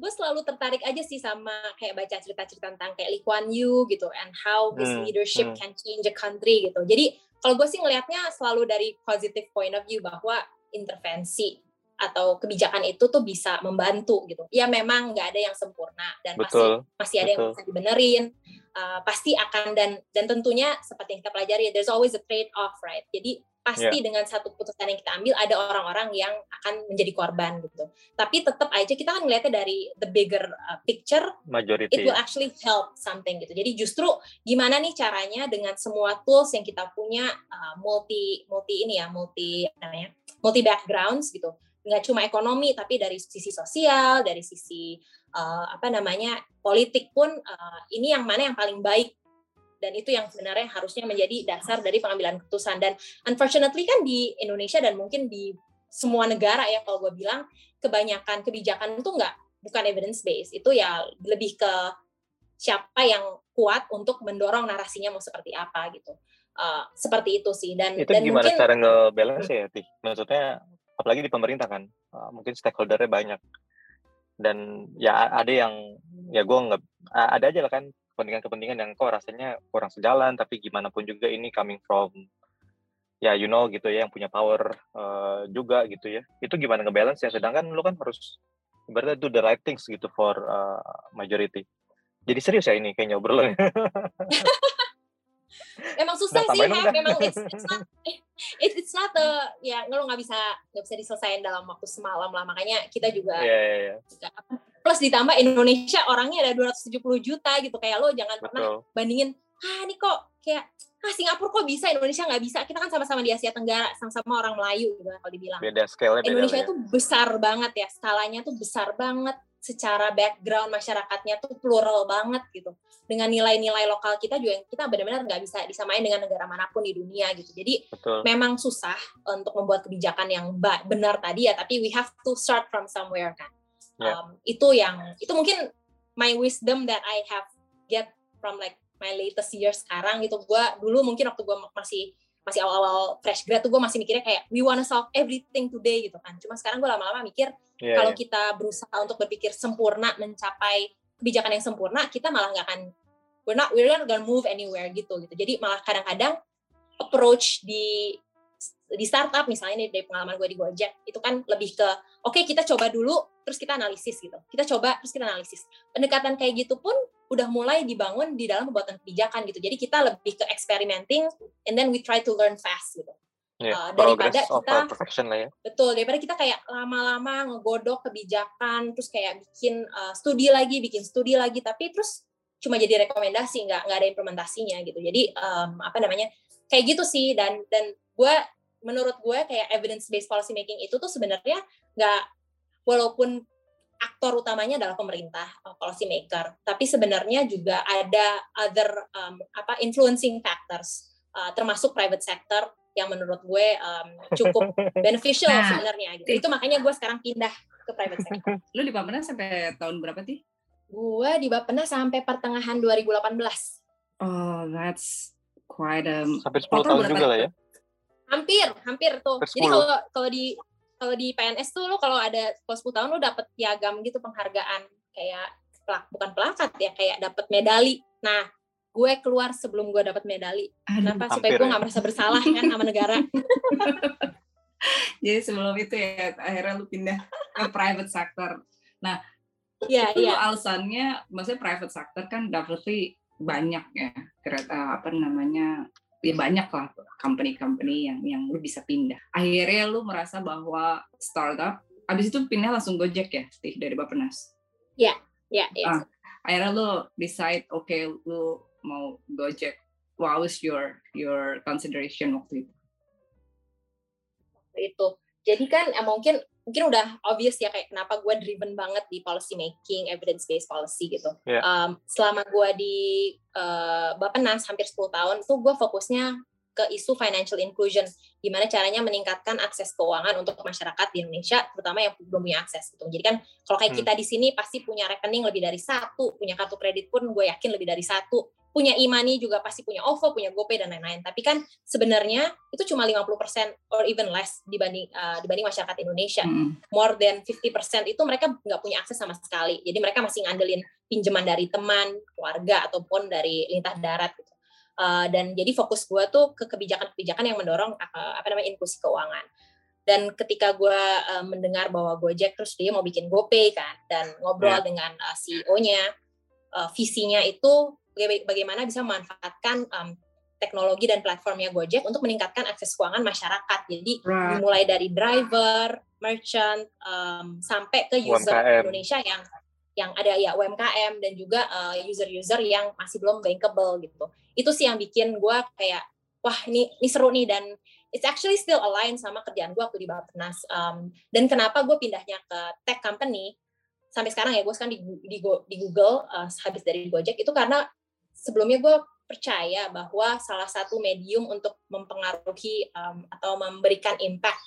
S3: gue selalu tertarik aja sih sama kayak baca cerita-cerita tentang kayak Lee Kuan Yew gitu and how his hmm, leadership hmm. can change a country gitu. Jadi kalau gue sih ngelihatnya selalu dari positive point of view bahwa intervensi atau kebijakan itu tuh bisa membantu gitu. Ya memang nggak ada yang sempurna dan
S1: betul,
S3: masih masih ada betul. yang bisa dibenerin. Uh, pasti akan dan dan tentunya seperti yang kita pelajari there's always a trade off right. Jadi pasti yeah. dengan satu keputusan yang kita ambil ada orang-orang yang akan menjadi korban gitu. Tapi tetap aja kita kan melihatnya dari the bigger uh, picture,
S1: Majority.
S3: it will actually help something gitu. Jadi justru gimana nih caranya dengan semua tools yang kita punya uh, multi multi ini ya multi namanya multi backgrounds gitu nggak cuma ekonomi tapi dari sisi sosial dari sisi uh, apa namanya politik pun uh, ini yang mana yang paling baik. Dan itu yang sebenarnya harusnya menjadi dasar dari pengambilan keputusan. Dan unfortunately kan di Indonesia dan mungkin di semua negara ya kalau gue bilang kebanyakan kebijakan itu nggak bukan evidence based itu ya lebih ke siapa yang kuat untuk mendorong narasinya mau seperti apa gitu. Uh, seperti itu sih. Dan
S1: itu
S3: dan
S1: gimana
S3: mungkin
S1: cara nge-balance ya Tih? maksudnya apalagi di pemerintah kan uh, mungkin stakeholdernya banyak. Dan ya ada yang ya gue nggak ada aja lah kan kepentingan-kepentingan yang kok rasanya kurang sejalan tapi gimana pun juga ini coming from ya you know gitu ya yang punya power uh, juga gitu ya. Itu gimana ngebalance ya? Sedangkan lu kan harus berarti do the right things gitu for uh, majority. Jadi serius ya ini kayaknya obrolannya
S3: Emang susah
S1: Nah,
S3: sih,
S1: dah.
S3: memang it's, it's not it, it's not the ya lo nggak bisa nggak bisa diselesaikan dalam waktu semalam lah. Makanya kita juga
S1: Iya, iya, iya.
S3: plus ditambah Indonesia orangnya ada 270 juta gitu. Kayak lo jangan pernah
S1: betul.
S3: bandingin ah ini kok kayak ah Singapura kok bisa Indonesia nggak bisa. Kita kan sama-sama di Asia Tenggara sama-sama orang Melayu gitu kalau dibilang.
S1: Beda scale-nya beda
S3: Indonesia
S1: lah ya.
S3: tuh besar banget ya skalanya tuh besar banget secara background masyarakatnya tuh plural banget gitu. Dengan nilai-nilai lokal kita juga yang kita benar-benar nggak bisa disamain dengan negara mana pun di dunia gitu. Jadi
S1: betul.
S3: memang susah untuk membuat kebijakan yang benar tadi ya tapi we have to start from somewhere kan.
S1: Ya.
S3: Um, itu yang itu mungkin my wisdom that I have get from like my latest year sekarang gitu. Gue dulu mungkin waktu gue masih masih awal-awal fresh grad tuh gue masih mikirnya kayak we wanna solve everything today gitu kan cuma sekarang gue lama-lama mikir
S1: Iya,
S3: kalau
S1: iya.
S3: kita berusaha untuk berpikir sempurna mencapai kebijakan yang sempurna kita malah nggak akan we're not we're not gonna move anywhere gitu gitu jadi malah kadang-kadang approach di di startup misalnya nih dari pengalaman gue di Gojek itu kan lebih ke oke kita coba dulu terus kita analisis gitu. Kita coba terus kita analisis. Pendekatan kayak gitu pun udah mulai dibangun di dalam pembuatan kebijakan gitu. Jadi kita lebih ke experimenting and then we try to learn fast gitu.
S1: Iya,
S3: uh, daripada kita-
S1: perfection lah ya.
S3: Betul, daripada kita kayak lama-lama ngegodok kebijakan, terus kayak bikin uh, studi lagi, bikin studi lagi, tapi terus cuma jadi rekomendasi, nggak nggak ada implementasinya gitu. Jadi um, apa namanya kayak gitu sih dan dan gue menurut gue kayak evidence based policy making itu tuh sebenarnya nggak walaupun aktor utamanya adalah pemerintah uh, policy maker, tapi sebenarnya juga ada other um, apa influencing factors uh, termasuk private sector yang menurut gue um, cukup beneficial
S2: Nah,
S3: sebenarnya gitu. Itu makanya gue sekarang pindah ke private sector.
S2: Lu di Bappenas sampai tahun berapa sih?
S3: gue di Bappenas sampai pertengahan 2018.
S2: Oh, that's quite a
S1: sampai 10
S2: Total
S1: tahun
S2: berapa?
S1: juga lah ya
S3: Hampir, hampir tuh. Jadi
S1: 10.
S3: kalau kalau di kalau di PNS tuh lo kalau ada kalau 10 tahun lo dapet piagam gitu penghargaan kayak pelak, bukan pelakat ya kayak dapet medali. Nah, gue keluar sebelum gue dapet medali. Kenapa? Supaya gue
S1: ya.
S3: nggak merasa bersalah kan sama negara.
S2: Jadi sebelum itu ya akhirnya lu pindah ke private sector.
S3: Iya,
S2: Itu
S3: iya.
S2: alasannya maksudnya private sector kan definitely banyak ya kereta apa namanya ya banyak lah company-company yang yang lu bisa pindah. Akhirnya lu merasa bahwa startup abis itu pindah langsung Gojek ya, Steve dari Bappenas.
S3: Iya, iya.
S2: Ah. Akhirnya lu decide oke lu mau Gojek. What was your your consideration waktu itu?
S3: itu. Jadi kan eh, mungkin mungkin udah obvious ya kayak kenapa gue driven banget di policy making, evidence based policy gitu.
S1: Iya.
S3: Um, selama gue di uh, Bappenas hampir 10 tahun tuh gue fokusnya ke isu financial inclusion, gimana caranya meningkatkan akses keuangan untuk masyarakat di Indonesia, terutama yang belum punya akses gitu. Jadi kan kalau kayak
S1: Hmm.
S3: kita di sini pasti punya rekening lebih dari satu, punya kartu kredit pun gue yakin lebih dari satu, punya e-money juga pasti punya OVO, punya GoPay dan lain-lain. Tapi kan sebenarnya itu cuma 50% or even less dibanding uh, dibanding masyarakat Indonesia.
S2: Mm.
S3: More than 50% itu mereka nggak punya akses sama sekali. Jadi mereka masih ngandelin pinjaman dari teman, keluarga ataupun dari lintas darat gitu. Uh, dan jadi fokus gue tuh ke kebijakan-kebijakan yang mendorong uh, apa namanya inklusi keuangan. Dan ketika gue uh, mendengar bahwa Gojek terus dia mau bikin GoPay kan dan ngobrol
S1: Yeah.
S3: dengan uh, CEO-nya, uh, visinya itu bagaimana bisa memanfaatkan um, teknologi dan platformnya Gojek untuk meningkatkan akses keuangan masyarakat. Jadi
S2: Right.
S3: dimulai dari driver, merchant, um, sampai ke user
S1: UMKM.
S3: Indonesia yang yang ada ya UMKM dan juga uh, user-user yang masih belum bankable gitu. Itu sih yang bikin gue kayak wah ini ini seru nih dan it's actually still align sama kerjaan gue waktu di Bappenas. Um, dan kenapa gue pindahnya ke tech company sampai sekarang ya gue sekarang di, di, di Google uh, habis dari Gojek itu karena sebelumnya gue percaya bahwa salah satu medium untuk mempengaruhi um, atau memberikan impact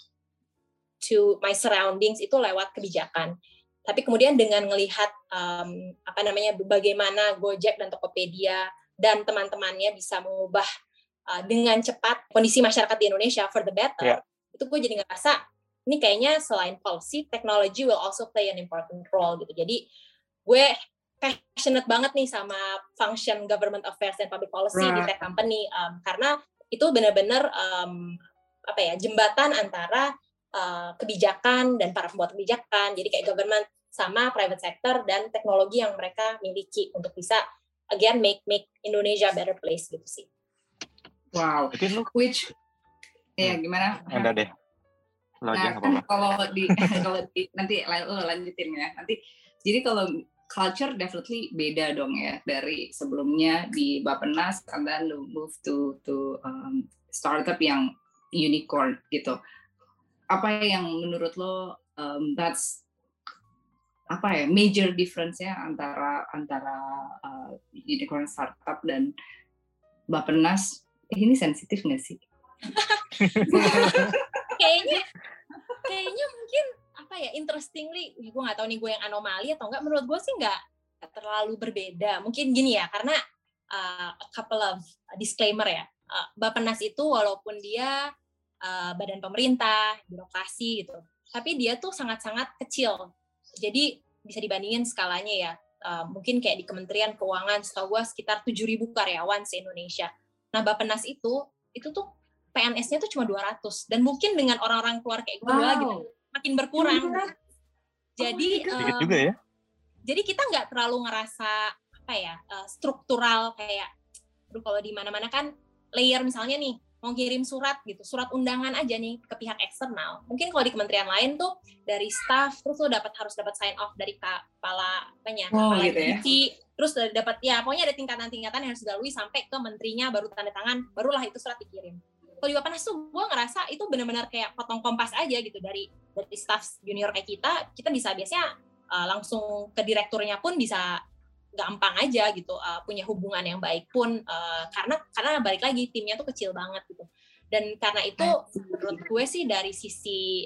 S3: to my surroundings itu lewat kebijakan. Tapi kemudian dengan melihat um, apa namanya bagaimana Gojek dan Tokopedia dan teman-temannya bisa mengubah uh, dengan cepat kondisi masyarakat di Indonesia for the better, yeah. itu gue jadi ngerasa ini kayaknya selain policy, technology will also play an important role gitu. Jadi gue passionate banget nih sama function government affairs and public policy right. di tech company um, karena itu benar-benar um, apa ya jembatan antara uh, kebijakan dan para pembuat kebijakan. Jadi kayak government sama private sector dan teknologi yang mereka miliki untuk bisa again make make Indonesia a better place gitu sih.
S2: Wow. Which ya gimana?
S1: Anda deh.
S2: Lo nah, kan kalau di kalau di nanti lo lanjutin ya. Nanti jadi kalau culture definitely beda dong ya dari sebelumnya di Bapenas and then move to to um, startup yang unicorn gitu. Apa yang menurut lo um, that's apa ya major difference ya antara antara uh, unicorn startup dan Bapenas eh, ini sensitif nggak sih?
S3: kayaknya kayaknya mungkin apa ya interestingly gue nggak tahu nih gue yang anomali atau enggak menurut gue sih nggak terlalu berbeda mungkin gini ya karena uh, a couple of disclaimer ya uh, Bapenas itu walaupun dia uh, badan pemerintah birokrasi gitu tapi dia tuh sangat-sangat kecil jadi bisa dibandingin skalanya ya. Uh, mungkin kayak di Kementerian Keuangan setahu gue sekitar 7.000 karyawan se-Indonesia. Nah, Bapenas itu itu tuh PNS-nya tuh cuma 200 dan mungkin dengan orang-orang keluar kayak gue wow. lagi makin berkurang. Oh, jadi
S1: uh, juga ya.
S3: Jadi kita nggak terlalu ngerasa apa ya uh, struktural kayak aduh kalau di mana-mana kan layer misalnya nih mau kirim surat gitu, surat undangan aja nih ke pihak eksternal. Mungkin kalau di kementerian lain tuh dari staff terus lo dapat harus dapat sign off dari kepala apanya, oh, kepala gitu ya? terus dapat ya pokoknya ada tingkatan-tingkatan yang harus dilalui sampai ke menterinya baru tanda tangan, barulah itu surat dikirim. Kalau di Bapenas tuh gue ngerasa itu benar-benar kayak potong kompas aja gitu. Dari dari staff junior kayak kita, kita bisa biasanya uh, langsung ke direkturnya pun bisa gampang aja gitu uh, punya hubungan yang baik pun uh, karena karena balik lagi timnya tuh kecil banget gitu. Dan karena itu menurut gue sih dari sisi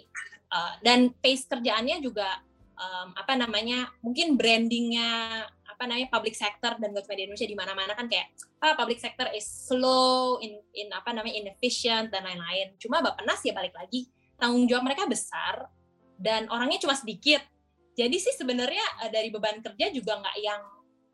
S3: uh, dan pace kerjaannya juga um, apa namanya mungkin brandingnya apa namanya public sector dan government di Indonesia di mana-mana kan kayak ah, public sector is slow in in apa namanya inefficient dan lain-lain. Cuma Bapenas ya balik lagi tanggung jawab mereka besar dan orangnya cuma sedikit. Jadi sih sebenarnya dari beban kerja juga nggak yang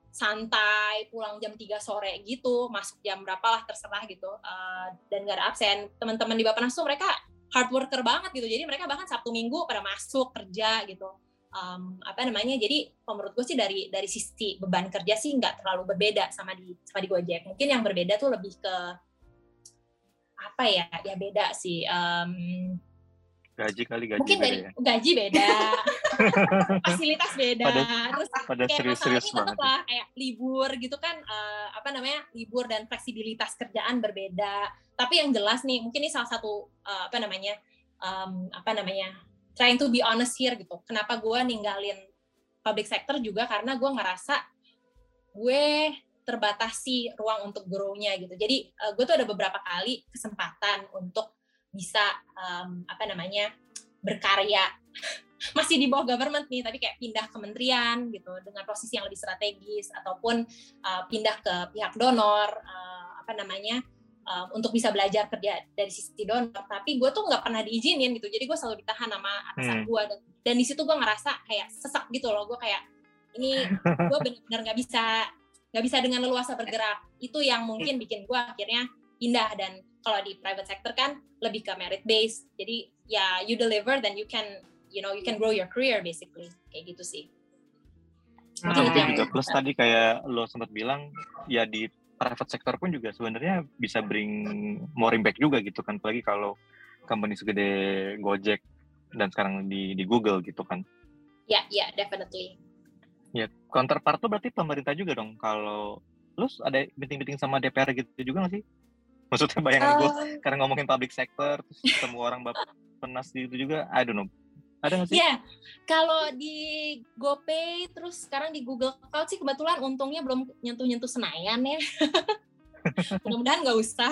S3: santai pulang jam 3 sore gitu masuk jam berapa lah terserah gitu uh, dan gak ada absen. Teman-teman di Bapenas tuh mereka hard worker banget gitu. Jadi mereka bahkan Sabtu Minggu pada masuk kerja gitu um, apa namanya jadi menurut gue sih dari dari sisi beban kerja sih nggak terlalu berbeda sama di sama di Gojek. Mungkin yang berbeda tuh lebih ke apa ya ya beda sih um,
S1: gaji kali gaji
S3: mungkin dari
S1: ya.
S3: gaji beda fasilitas beda
S1: pada,
S3: terus
S1: pada kayak serius, serius
S3: banget lah kayak libur gitu kan uh, apa namanya libur dan fleksibilitas kerjaan berbeda. Tapi yang jelas nih mungkin ini salah satu uh, apa namanya um, apa namanya trying to be honest here gitu. Kenapa gue ninggalin public sector juga karena gue ngerasa gue terbatasi ruang untuk grow-nya gitu. Jadi uh, gue tuh ada beberapa kali kesempatan untuk bisa um, apa namanya berkarya. Masih di bawah government nih tapi kayak pindah kementerian gitu dengan posisi yang lebih strategis ataupun uh, pindah ke pihak donor uh, apa namanya uh, untuk bisa belajar kerja dari sisi donor. Tapi gue tuh nggak pernah diizinin gitu. Jadi gue selalu ditahan sama atasan hmm. gue dan, dan di situ gue ngerasa kayak sesak gitu loh. Gue kayak ini gue benar-benar nggak bisa nggak bisa dengan leluasa bergerak. Itu yang mungkin bikin gue akhirnya pindah. Dan kalau di private sector kan lebih ke merit based. Jadi ya you deliver then you can you know you can grow your career basically. Kayak gitu sih.
S1: Atau mungkin juga plus tadi kayak lo sempat bilang ya di private sector pun juga sebenarnya bisa bring more impact juga gitu kan. Apalagi kalau company segede Gojek dan sekarang di di Google gitu kan.
S3: Ya yeah, ya yeah, definitely.
S1: Ya counterpart tuh berarti pemerintah juga dong. Kalau lu ada meeting-meeting sama DPR gitu juga nggak sih? Maksudnya bayangan uh, gue karena ngomongin public sector terus ketemu orang bapak penas di itu juga I don't know ada nggak sih?
S3: Iya, yeah. kalau di GoPay terus sekarang di Google Cloud sih kebetulan untungnya belum nyentuh-nyentuh Senayan ya. Mudah-mudahan nggak usah.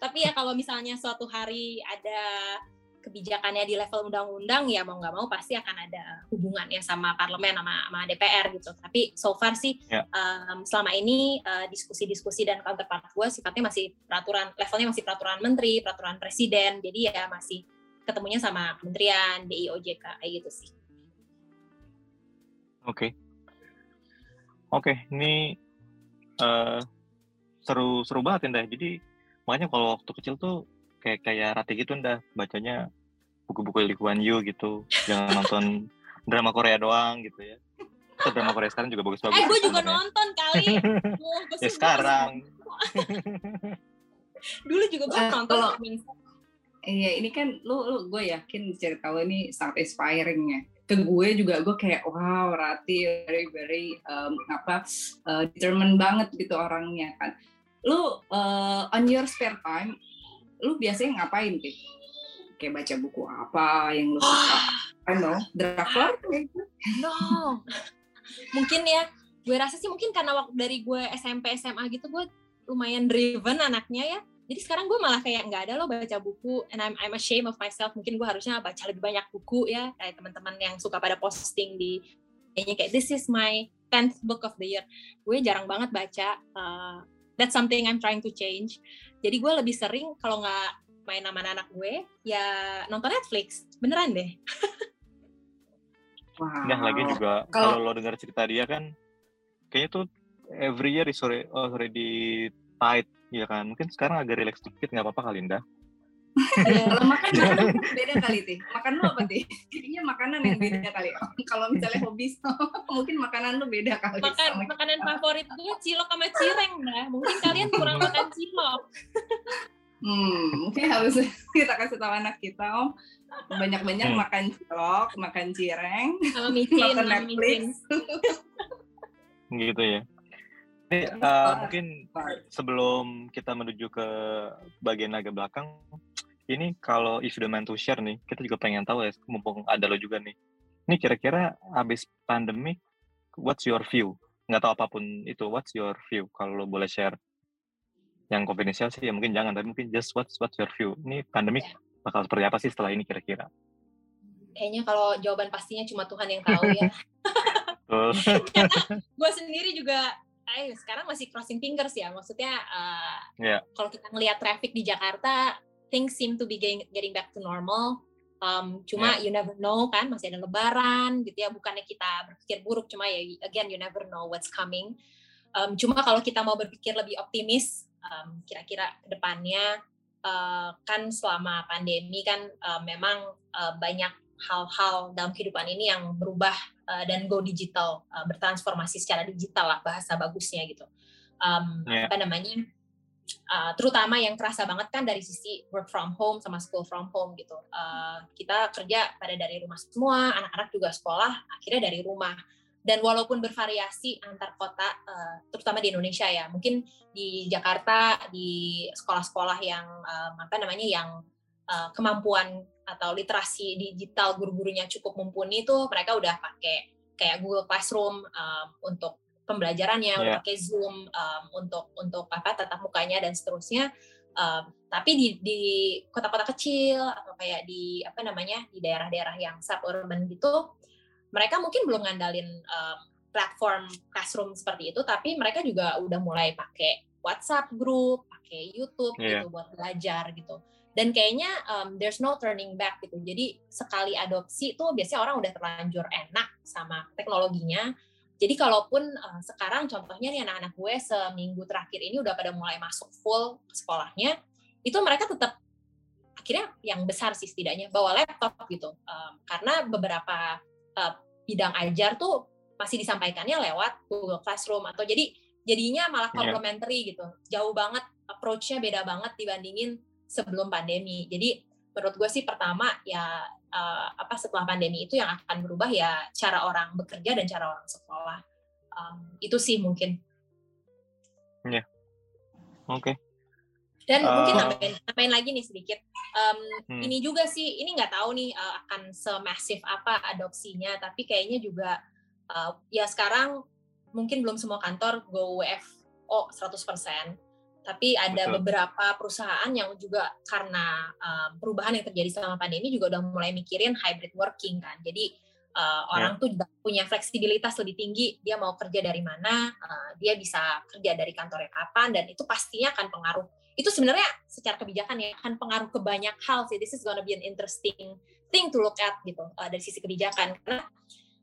S3: Tapi ya kalau misalnya suatu hari ada kebijakannya di level undang-undang ya mau nggak mau pasti akan ada hubungannya sama parlemen sama, sama DPR gitu. Tapi so far sih yeah. Ya. um, selama ini uh, diskusi-diskusi dan counterpart gue sifatnya masih peraturan levelnya masih peraturan menteri, peraturan presiden. Jadi ya masih ketemunya sama kementerian, DI, OJK kayak gitu sih.
S1: Oke. Okay. Oke, okay, ini uh, seru seru banget Indah. Jadi makanya kalau waktu kecil tuh kayak kayak Rati gitu ndah bacanya buku-buku Lee Kuan Yew gitu jangan nonton drama Korea doang gitu ya Atau drama Korea sekarang juga bagus-bagus
S3: eh gue juga nonton kali
S1: oh, ya sekarang
S3: dulu juga gue nah, nonton kalau,
S2: iya ini kan lu lu gue yakin cerita lo ini sangat inspiring ya ke gue juga gue kayak wow Rati very very um, apa uh, determined banget gitu orangnya kan lu uh, on your spare time lu biasanya ngapain sih? Kayak baca buku apa yang lu suka? I know, drakor gitu.
S3: No. mungkin ya, gue rasa sih mungkin karena waktu dari gue SMP SMA gitu gue lumayan driven anaknya ya. Jadi sekarang gue malah kayak nggak ada lo baca buku and I'm I'm ashamed of myself. Mungkin gue harusnya baca lebih banyak buku ya kayak teman-teman yang suka pada posting di kayaknya kayak this is my 10th book of the year. Gue jarang banget baca. Uh, that's something I'm trying to change jadi gue lebih sering kalau nggak main sama anak gue ya nonton Netflix beneran deh
S1: wow. nah lagi juga kalau lo dengar cerita dia kan kayaknya tuh every year is already tight ya kan mungkin sekarang agak relax dikit nggak apa-apa kali Indah
S2: kalau makan makanan beda kali sih. Makan lu apa sih? Kayaknya makanan yang beda kali. Kalau misalnya hobi mungkin makanan lu beda kali.
S3: Makan makanan favorit gue cilok sama cireng dah. Mungkin kalian kurang makan cilok.
S2: hmm, mungkin harus kita kasih tahu anak kita om banyak-banyak hmm. makan cilok, makan cireng,
S3: sama micin, makan Netflix.
S1: gitu ya. Ini uh, mungkin sebelum kita menuju ke bagian agak belakang, ini kalau if you don't mind to share nih, kita juga pengen tahu ya, mumpung ada lo juga nih. Ini kira-kira habis pandemi, what's your view? Nggak tahu apa pun itu, what's your view? Kalau lo boleh share yang konfidensial sih ya mungkin jangan, tapi mungkin just what's what's your view? Ini pandemi yeah. bakal seperti apa sih setelah ini kira-kira?
S3: Kayaknya kalau jawaban pastinya cuma Tuhan yang tahu ya. gue sendiri juga eh, sekarang masih crossing fingers ya. Maksudnya uh, yeah. kalau kita ngelihat traffic di Jakarta, things seem to be getting, getting back to normal. Um, cuma yeah. you never know kan, masih ada lebaran gitu ya. Bukannya kita berpikir buruk, cuma ya again you never know what's coming. Um, cuma kalau kita mau berpikir lebih optimis, um, kira-kira ke depannya uh, kan selama pandemi kan uh, memang uh, banyak hal-hal dalam kehidupan ini yang berubah uh, dan go digital, uh, bertransformasi secara digital lah bahasa bagusnya gitu. Um, yeah. Apa namanya? uh, terutama yang terasa banget kan dari sisi work from home sama school from home gitu. Uh, kita kerja pada dari rumah semua, anak-anak juga sekolah akhirnya dari rumah. Dan walaupun bervariasi antar kota, uh, terutama di Indonesia ya, mungkin di Jakarta di sekolah-sekolah yang um, apa namanya yang uh, kemampuan atau literasi digital guru-gurunya cukup mumpuni itu mereka udah pakai kayak Google Classroom um, untuk pembelajarannya, yeah. pakai Zoom um, untuk untuk apa tatap mukanya dan seterusnya. Um, tapi di di kota-kota kecil atau kayak di apa namanya di daerah-daerah yang suburban gitu, mereka mungkin belum ngandalin um, platform classroom seperti itu, tapi mereka juga udah mulai pakai WhatsApp group, pakai YouTube yeah. gitu buat belajar gitu. Dan kayaknya um, there's no turning back gitu. Jadi sekali adopsi tuh biasanya orang udah terlanjur enak sama teknologinya jadi kalaupun uh, sekarang contohnya nih anak-anak gue seminggu terakhir ini udah pada mulai masuk full ke sekolahnya, itu mereka tetap akhirnya yang besar sih setidaknya bawa laptop gitu. Um, karena beberapa uh, bidang ajar tuh masih disampaikannya lewat Google Classroom atau jadi jadinya malah iya. complementary yeah. gitu. Jauh banget approach-nya beda banget dibandingin sebelum pandemi. Jadi menurut gue sih pertama ya uh, apa setelah pandemi itu yang akan berubah ya cara orang bekerja dan cara orang sekolah um, itu sih mungkin
S1: ya yeah. oke okay.
S3: dan uh, mungkin nambahin, nambahin lagi nih sedikit um, hmm. ini juga sih ini nggak tahu nih uh, akan semasif apa adopsinya tapi kayaknya juga uh, ya sekarang mungkin belum semua kantor go WFO 100% tapi ada Betul. beberapa perusahaan yang juga karena um, perubahan yang terjadi selama pandemi juga udah mulai mikirin hybrid working kan. Jadi uh, orang yeah. tuh juga punya fleksibilitas lebih tinggi. Dia mau kerja dari mana, uh, dia bisa kerja dari kantornya kapan, dan itu pastinya akan pengaruh. Itu sebenarnya secara kebijakan ya akan pengaruh ke banyak hal sih. This is gonna be an interesting thing to look at gitu uh, dari sisi kebijakan karena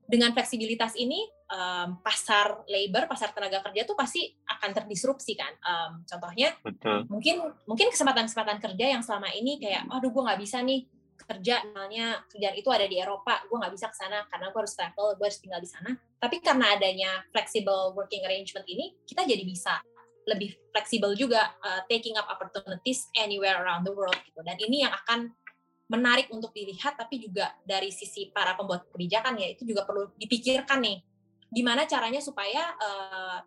S3: dengan fleksibilitas ini um, pasar labor, pasar tenaga kerja tuh pasti akan terdisrupsi kan. Um, contohnya Betul. mungkin mungkin kesempatan-kesempatan kerja yang selama ini kayak, aduh gue nggak bisa nih kerja, misalnya kerjaan itu ada di Eropa, gue nggak bisa ke sana karena gue harus travel, gue harus tinggal di sana. Tapi karena adanya flexible working arrangement ini, kita jadi bisa lebih fleksibel juga uh, taking up opportunities anywhere around the world gitu. Dan ini yang akan menarik untuk dilihat tapi juga dari sisi para pembuat kebijakan ya itu juga perlu dipikirkan nih gimana caranya supaya uh,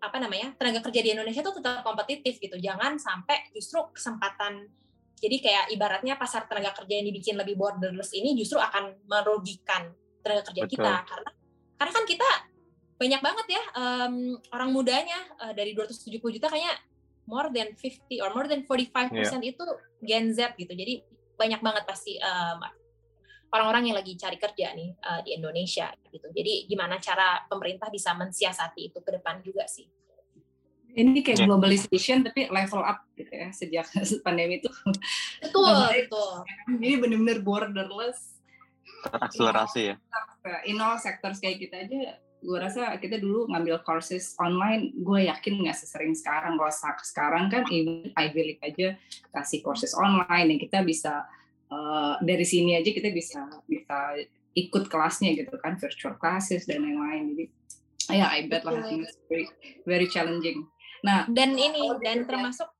S3: apa namanya tenaga kerja di Indonesia itu tetap kompetitif gitu jangan sampai justru kesempatan jadi kayak ibaratnya pasar tenaga kerja yang dibikin lebih borderless ini justru akan merugikan tenaga kerja Betul. kita karena karena kan kita banyak banget ya um, orang mudanya uh, dari 270 juta kayaknya more than 50 or more than 45% yeah. itu Gen Z gitu jadi banyak banget pasti um, orang-orang yang lagi cari kerja nih uh, di Indonesia gitu. Jadi gimana cara pemerintah bisa mensiasati itu ke depan juga sih.
S2: Ini kayak ya. globalization tapi level up gitu ya sejak pandemi itu.
S3: Betul, betul.
S2: Jadi benar-benar borderless.
S1: Akselerasi ya.
S2: In all sectors kayak kita aja gue rasa kita dulu ngambil courses online gue yakin nggak sesering sekarang kalau sekarang kan even Ivy League aja kasih courses online yang kita bisa uh, dari sini aja kita bisa bisa ikut kelasnya gitu kan virtual classes dan lain-lain. Jadi ya yeah, I bet lah it's very very challenging.
S3: Nah dan ini dan termasuk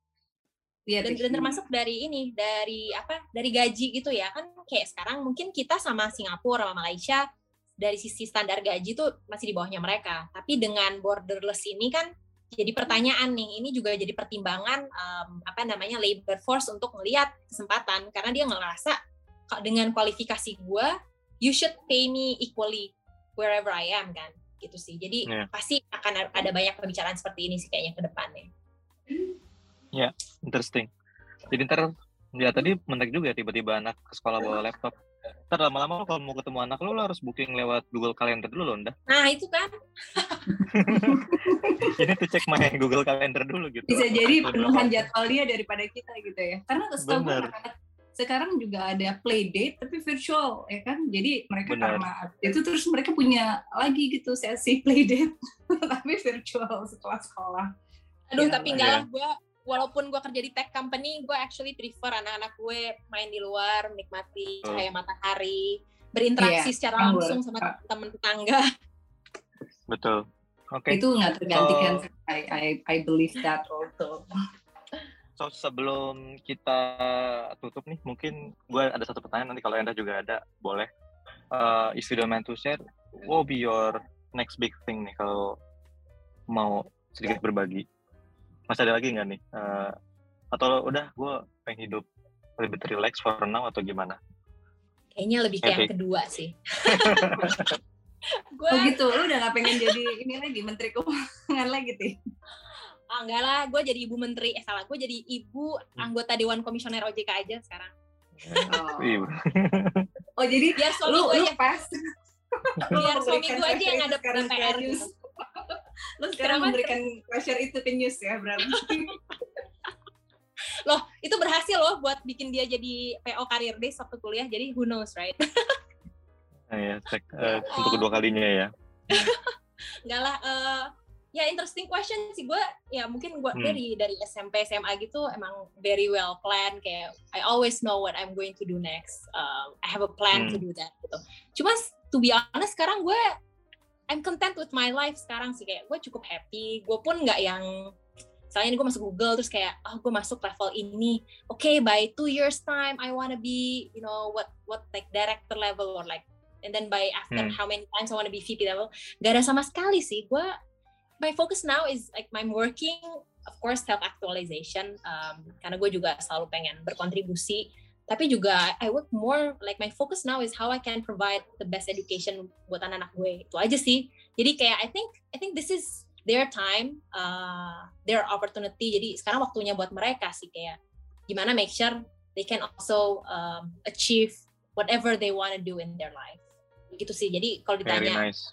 S3: Ya, dan, dan termasuk dari ini dari apa dari gaji gitu ya. Kan kayak sekarang mungkin kita sama Singapura sama Malaysia dari sisi standar gaji tuh masih di bawahnya mereka. Tapi dengan borderless ini kan jadi pertanyaan nih, ini juga jadi pertimbangan um, apa namanya labor force untuk melihat kesempatan karena dia ngerasa dengan kualifikasi gue, you should pay me equally wherever I am kan, gitu sih. Jadi yeah. pasti akan ada banyak pembicaraan seperti ini sih kayaknya ke depannya.
S1: Ya, yeah, interesting. Jadi ntar ya tadi menarik juga tiba-tiba anak ke sekolah bawa laptop Ntar lama-lama kalau mau ketemu anak lo, lo harus booking lewat Google Calendar dulu loh, Nda.
S3: Nah, itu kan.
S1: Ini tuh cek main Google Calendar dulu gitu.
S2: Bisa jadi penuhan jadwal dia daripada kita gitu ya. Karena setahu gue sekarang juga ada play date tapi virtual ya kan jadi mereka Bener. karena itu terus mereka punya lagi gitu sesi play date tapi virtual setelah sekolah
S3: aduh ya, tapi enggak lah gue walaupun gue kerja di tech company, gue actually prefer anak-anak gue main di luar, menikmati cahaya matahari, berinteraksi yeah. secara langsung sama teman tetangga.
S1: Betul. Oke. Okay.
S2: Itu nggak tergantikan. So, I, I I believe that also.
S1: So sebelum kita tutup nih, mungkin gue ada satu pertanyaan nanti kalau Anda juga ada, boleh. Uh, if you don't mind to share, what will be your next big thing nih kalau mau sedikit berbagi? Masih ada lagi nggak nih? Uh, atau udah gue pengen hidup lebih relax for now atau gimana?
S3: Kayaknya lebih kayak yang kedua sih.
S2: Gua... oh gitu lu udah gak pengen jadi ini lagi menteri keuangan lagi tuh
S3: ah enggak lah gue jadi ibu menteri. Eh salah gue jadi ibu hmm. anggota dewan komisioner OJK aja sekarang.
S2: Oh, oh jadi biar suami lu, gue lu pas.
S3: Biar suami gue aja yang ada PR gitu.
S2: Lo sekarang memberikan pressure itu ke news ya berarti.
S3: loh, itu berhasil loh buat bikin dia jadi PO karir deh waktu kuliah. Jadi who knows, right?
S1: nah, ya, cek uh, untuk kedua kalinya ya.
S3: Enggak lah, uh, ya interesting question sih gue ya mungkin gue hmm. dari dari SMP SMA gitu emang very well planned kayak I always know what I'm going to do next um, I have a plan hmm. to do that gitu cuma to be honest sekarang gue I'm content with my life sekarang sih kayak gue cukup happy. Gue pun nggak yang misalnya gue masuk Google terus kayak oh gue masuk level ini. Oke okay, by two years time I wanna be you know what what like director level or like and then by after hmm. how many times I wanna be VP level. Gak ada sama sekali sih. Gue my focus now is like I'm working of course self actualization um, karena gue juga selalu pengen berkontribusi tapi juga I work more like my focus now is how I can provide the best education buat anak-anak gue itu aja sih jadi kayak I think I think this is their time, uh, their opportunity. Jadi sekarang waktunya buat mereka sih kayak gimana make sure they can also um, achieve whatever they want to do in their life. Gitu sih. Jadi kalau ditanya,
S1: nice.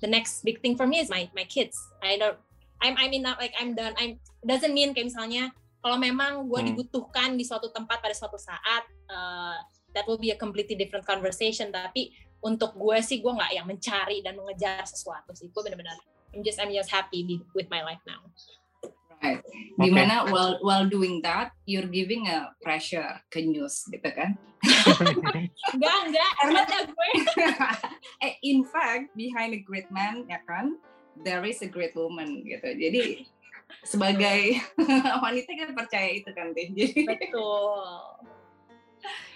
S3: the next big thing for me is my my kids. I don't, I'm I mean not like I'm done. I'm doesn't mean kayak misalnya kalau memang gue
S1: Hmm.
S3: dibutuhkan di suatu tempat pada suatu saat, uh, that will be a completely different conversation. Tapi untuk gue sih gue nggak yang mencari dan mengejar sesuatu sih. Gue benar-benar I'm just I'm just happy be- with my life now.
S2: Right. Di mana while while doing that, you're giving a pressure ke news gitu kan?
S3: Enggak enggak,
S2: Karena-
S3: ada gue.
S2: eh, in fact, behind a great man, ya kan, there is a great woman gitu. Jadi sebagai wanita kan percaya itu kan, Teh. Jadi
S3: Betul.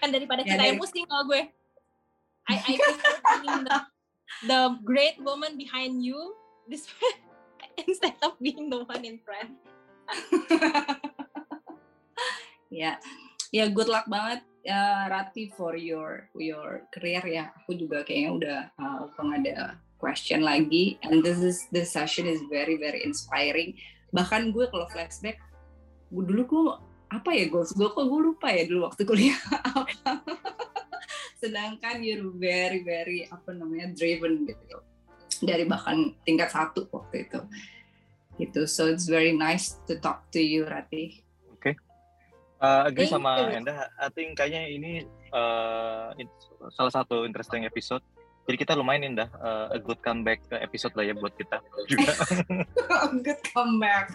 S3: Kan daripada
S2: Ya,
S3: kita yang
S2: dari-
S3: pusing kalau gue. I I being the, the great woman behind you this instead of being the one in front.
S2: ya, ya good luck banget ya Rati for your your career ya. Aku juga kayaknya udah uh, ada question lagi. And this is this session is very very inspiring. Bahkan gue kalau flashback, gue dulu gue apa ya goals gue kok gue lupa ya dulu waktu kuliah apa. Sedangkan you're very very apa namanya driven gitu dari bahkan tingkat satu waktu itu. Gitu. So it's very nice to talk to you Rati.
S1: Uh, agree
S3: Thank
S1: sama
S3: you.
S1: Enda. I think kayaknya ini uh, salah satu interesting episode. Jadi kita lumayan Indah, uh, a good comeback ke episode lah ya buat kita juga.
S2: Good comeback.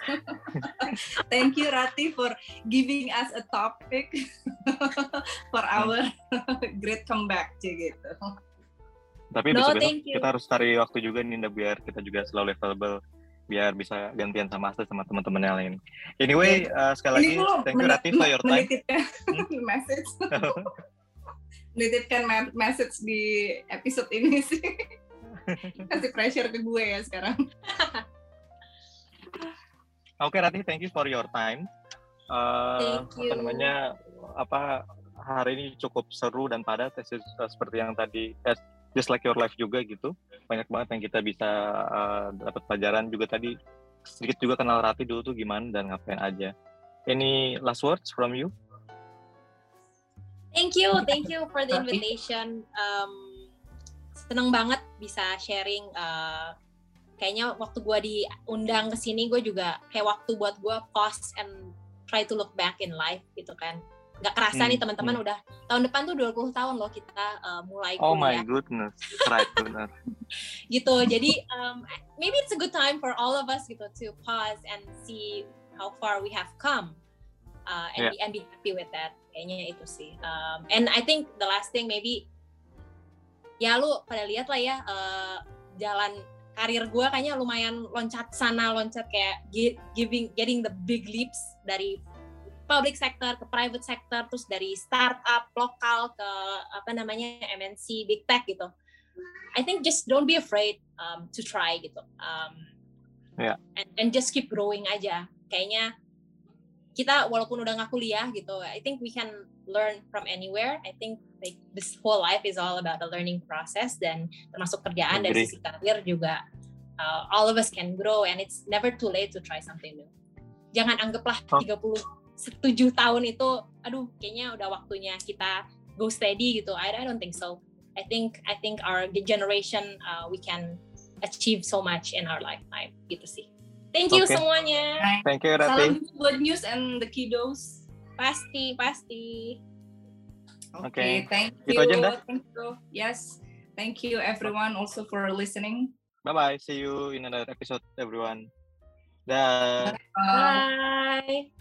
S2: Thank you Rati for giving us a topic for our great comeback sih gitu.
S1: Tapi
S3: No, you.
S1: kita harus cari waktu juga nih Indah biar kita juga selalu available biar bisa gantian sama Asta sama teman-teman yang lain. Anyway, uh, sekali lagi thank you Rati for your time.
S2: menitipkan message. Menitipkan message di episode ini sih. Kasih pressure ke gue ya sekarang.
S1: Oke Rati, thank you for your time. Uh,
S3: Thank
S1: Apa
S3: you.
S1: namanya? Apa hari ini cukup seru dan padat as- seperti yang tadi as- just like your life juga gitu. Banyak banget yang kita bisa uh, dapat pelajaran juga tadi sedikit juga kenal Rati dulu tuh gimana dan ngapain aja. Any last words from you?
S3: Thank you, thank you for the invitation. Um, seneng banget bisa sharing. uh, kayaknya waktu gue diundang ke sini, gue juga kayak waktu buat gue pause and try to look back in life gitu kan. Gak kerasa
S1: Hmm,
S3: nih teman-teman udah tahun depan tuh 20 tahun loh kita uh, mulai
S1: Oh my goodness, right benar.
S3: gitu. Jadi um, maybe it's a good time for all of us gitu to pause and see how far we have come uh, and,
S1: Yeah.
S3: be, and be happy with that. Kayaknya itu sih. Um, and I think the last thing maybe ya lu pada lihat lah ya uh, jalan karir gue kayaknya lumayan loncat sana loncat kayak gi- giving getting the big leaps dari public sector ke private sector terus dari startup lokal ke apa namanya MNC big tech gitu I think just don't be afraid um, to try gitu. Um,
S1: Yeah.
S3: and, and just keep growing aja. Kayaknya kita walaupun udah nggak kuliah gitu, I think we can learn from anywhere. I think like this whole life is all about the learning process dan termasuk kerjaan dari
S1: Agree.
S3: sisi karir juga. uh, all of us can grow and it's never too late to try something new. Jangan anggaplah
S1: Oh.
S3: 37 tahun itu, aduh kayaknya udah waktunya kita go steady gitu. I, I don't think so. I think I think our generation uh, we can achieve so much in our lifetime gitu sih. Thank you
S1: Oke.
S3: semuanya.
S1: Thank you Rati.
S2: Salam buat news and the kiddos.
S3: Pasti pasti.
S2: Oke,
S1: Oke.
S2: thank
S1: Gitu
S2: you.
S1: aja, Nda.
S2: Thank you. Yes. Thank you everyone also for listening.
S1: Bye bye. See you in another episode everyone. Dah.
S2: Uh,
S3: Bye.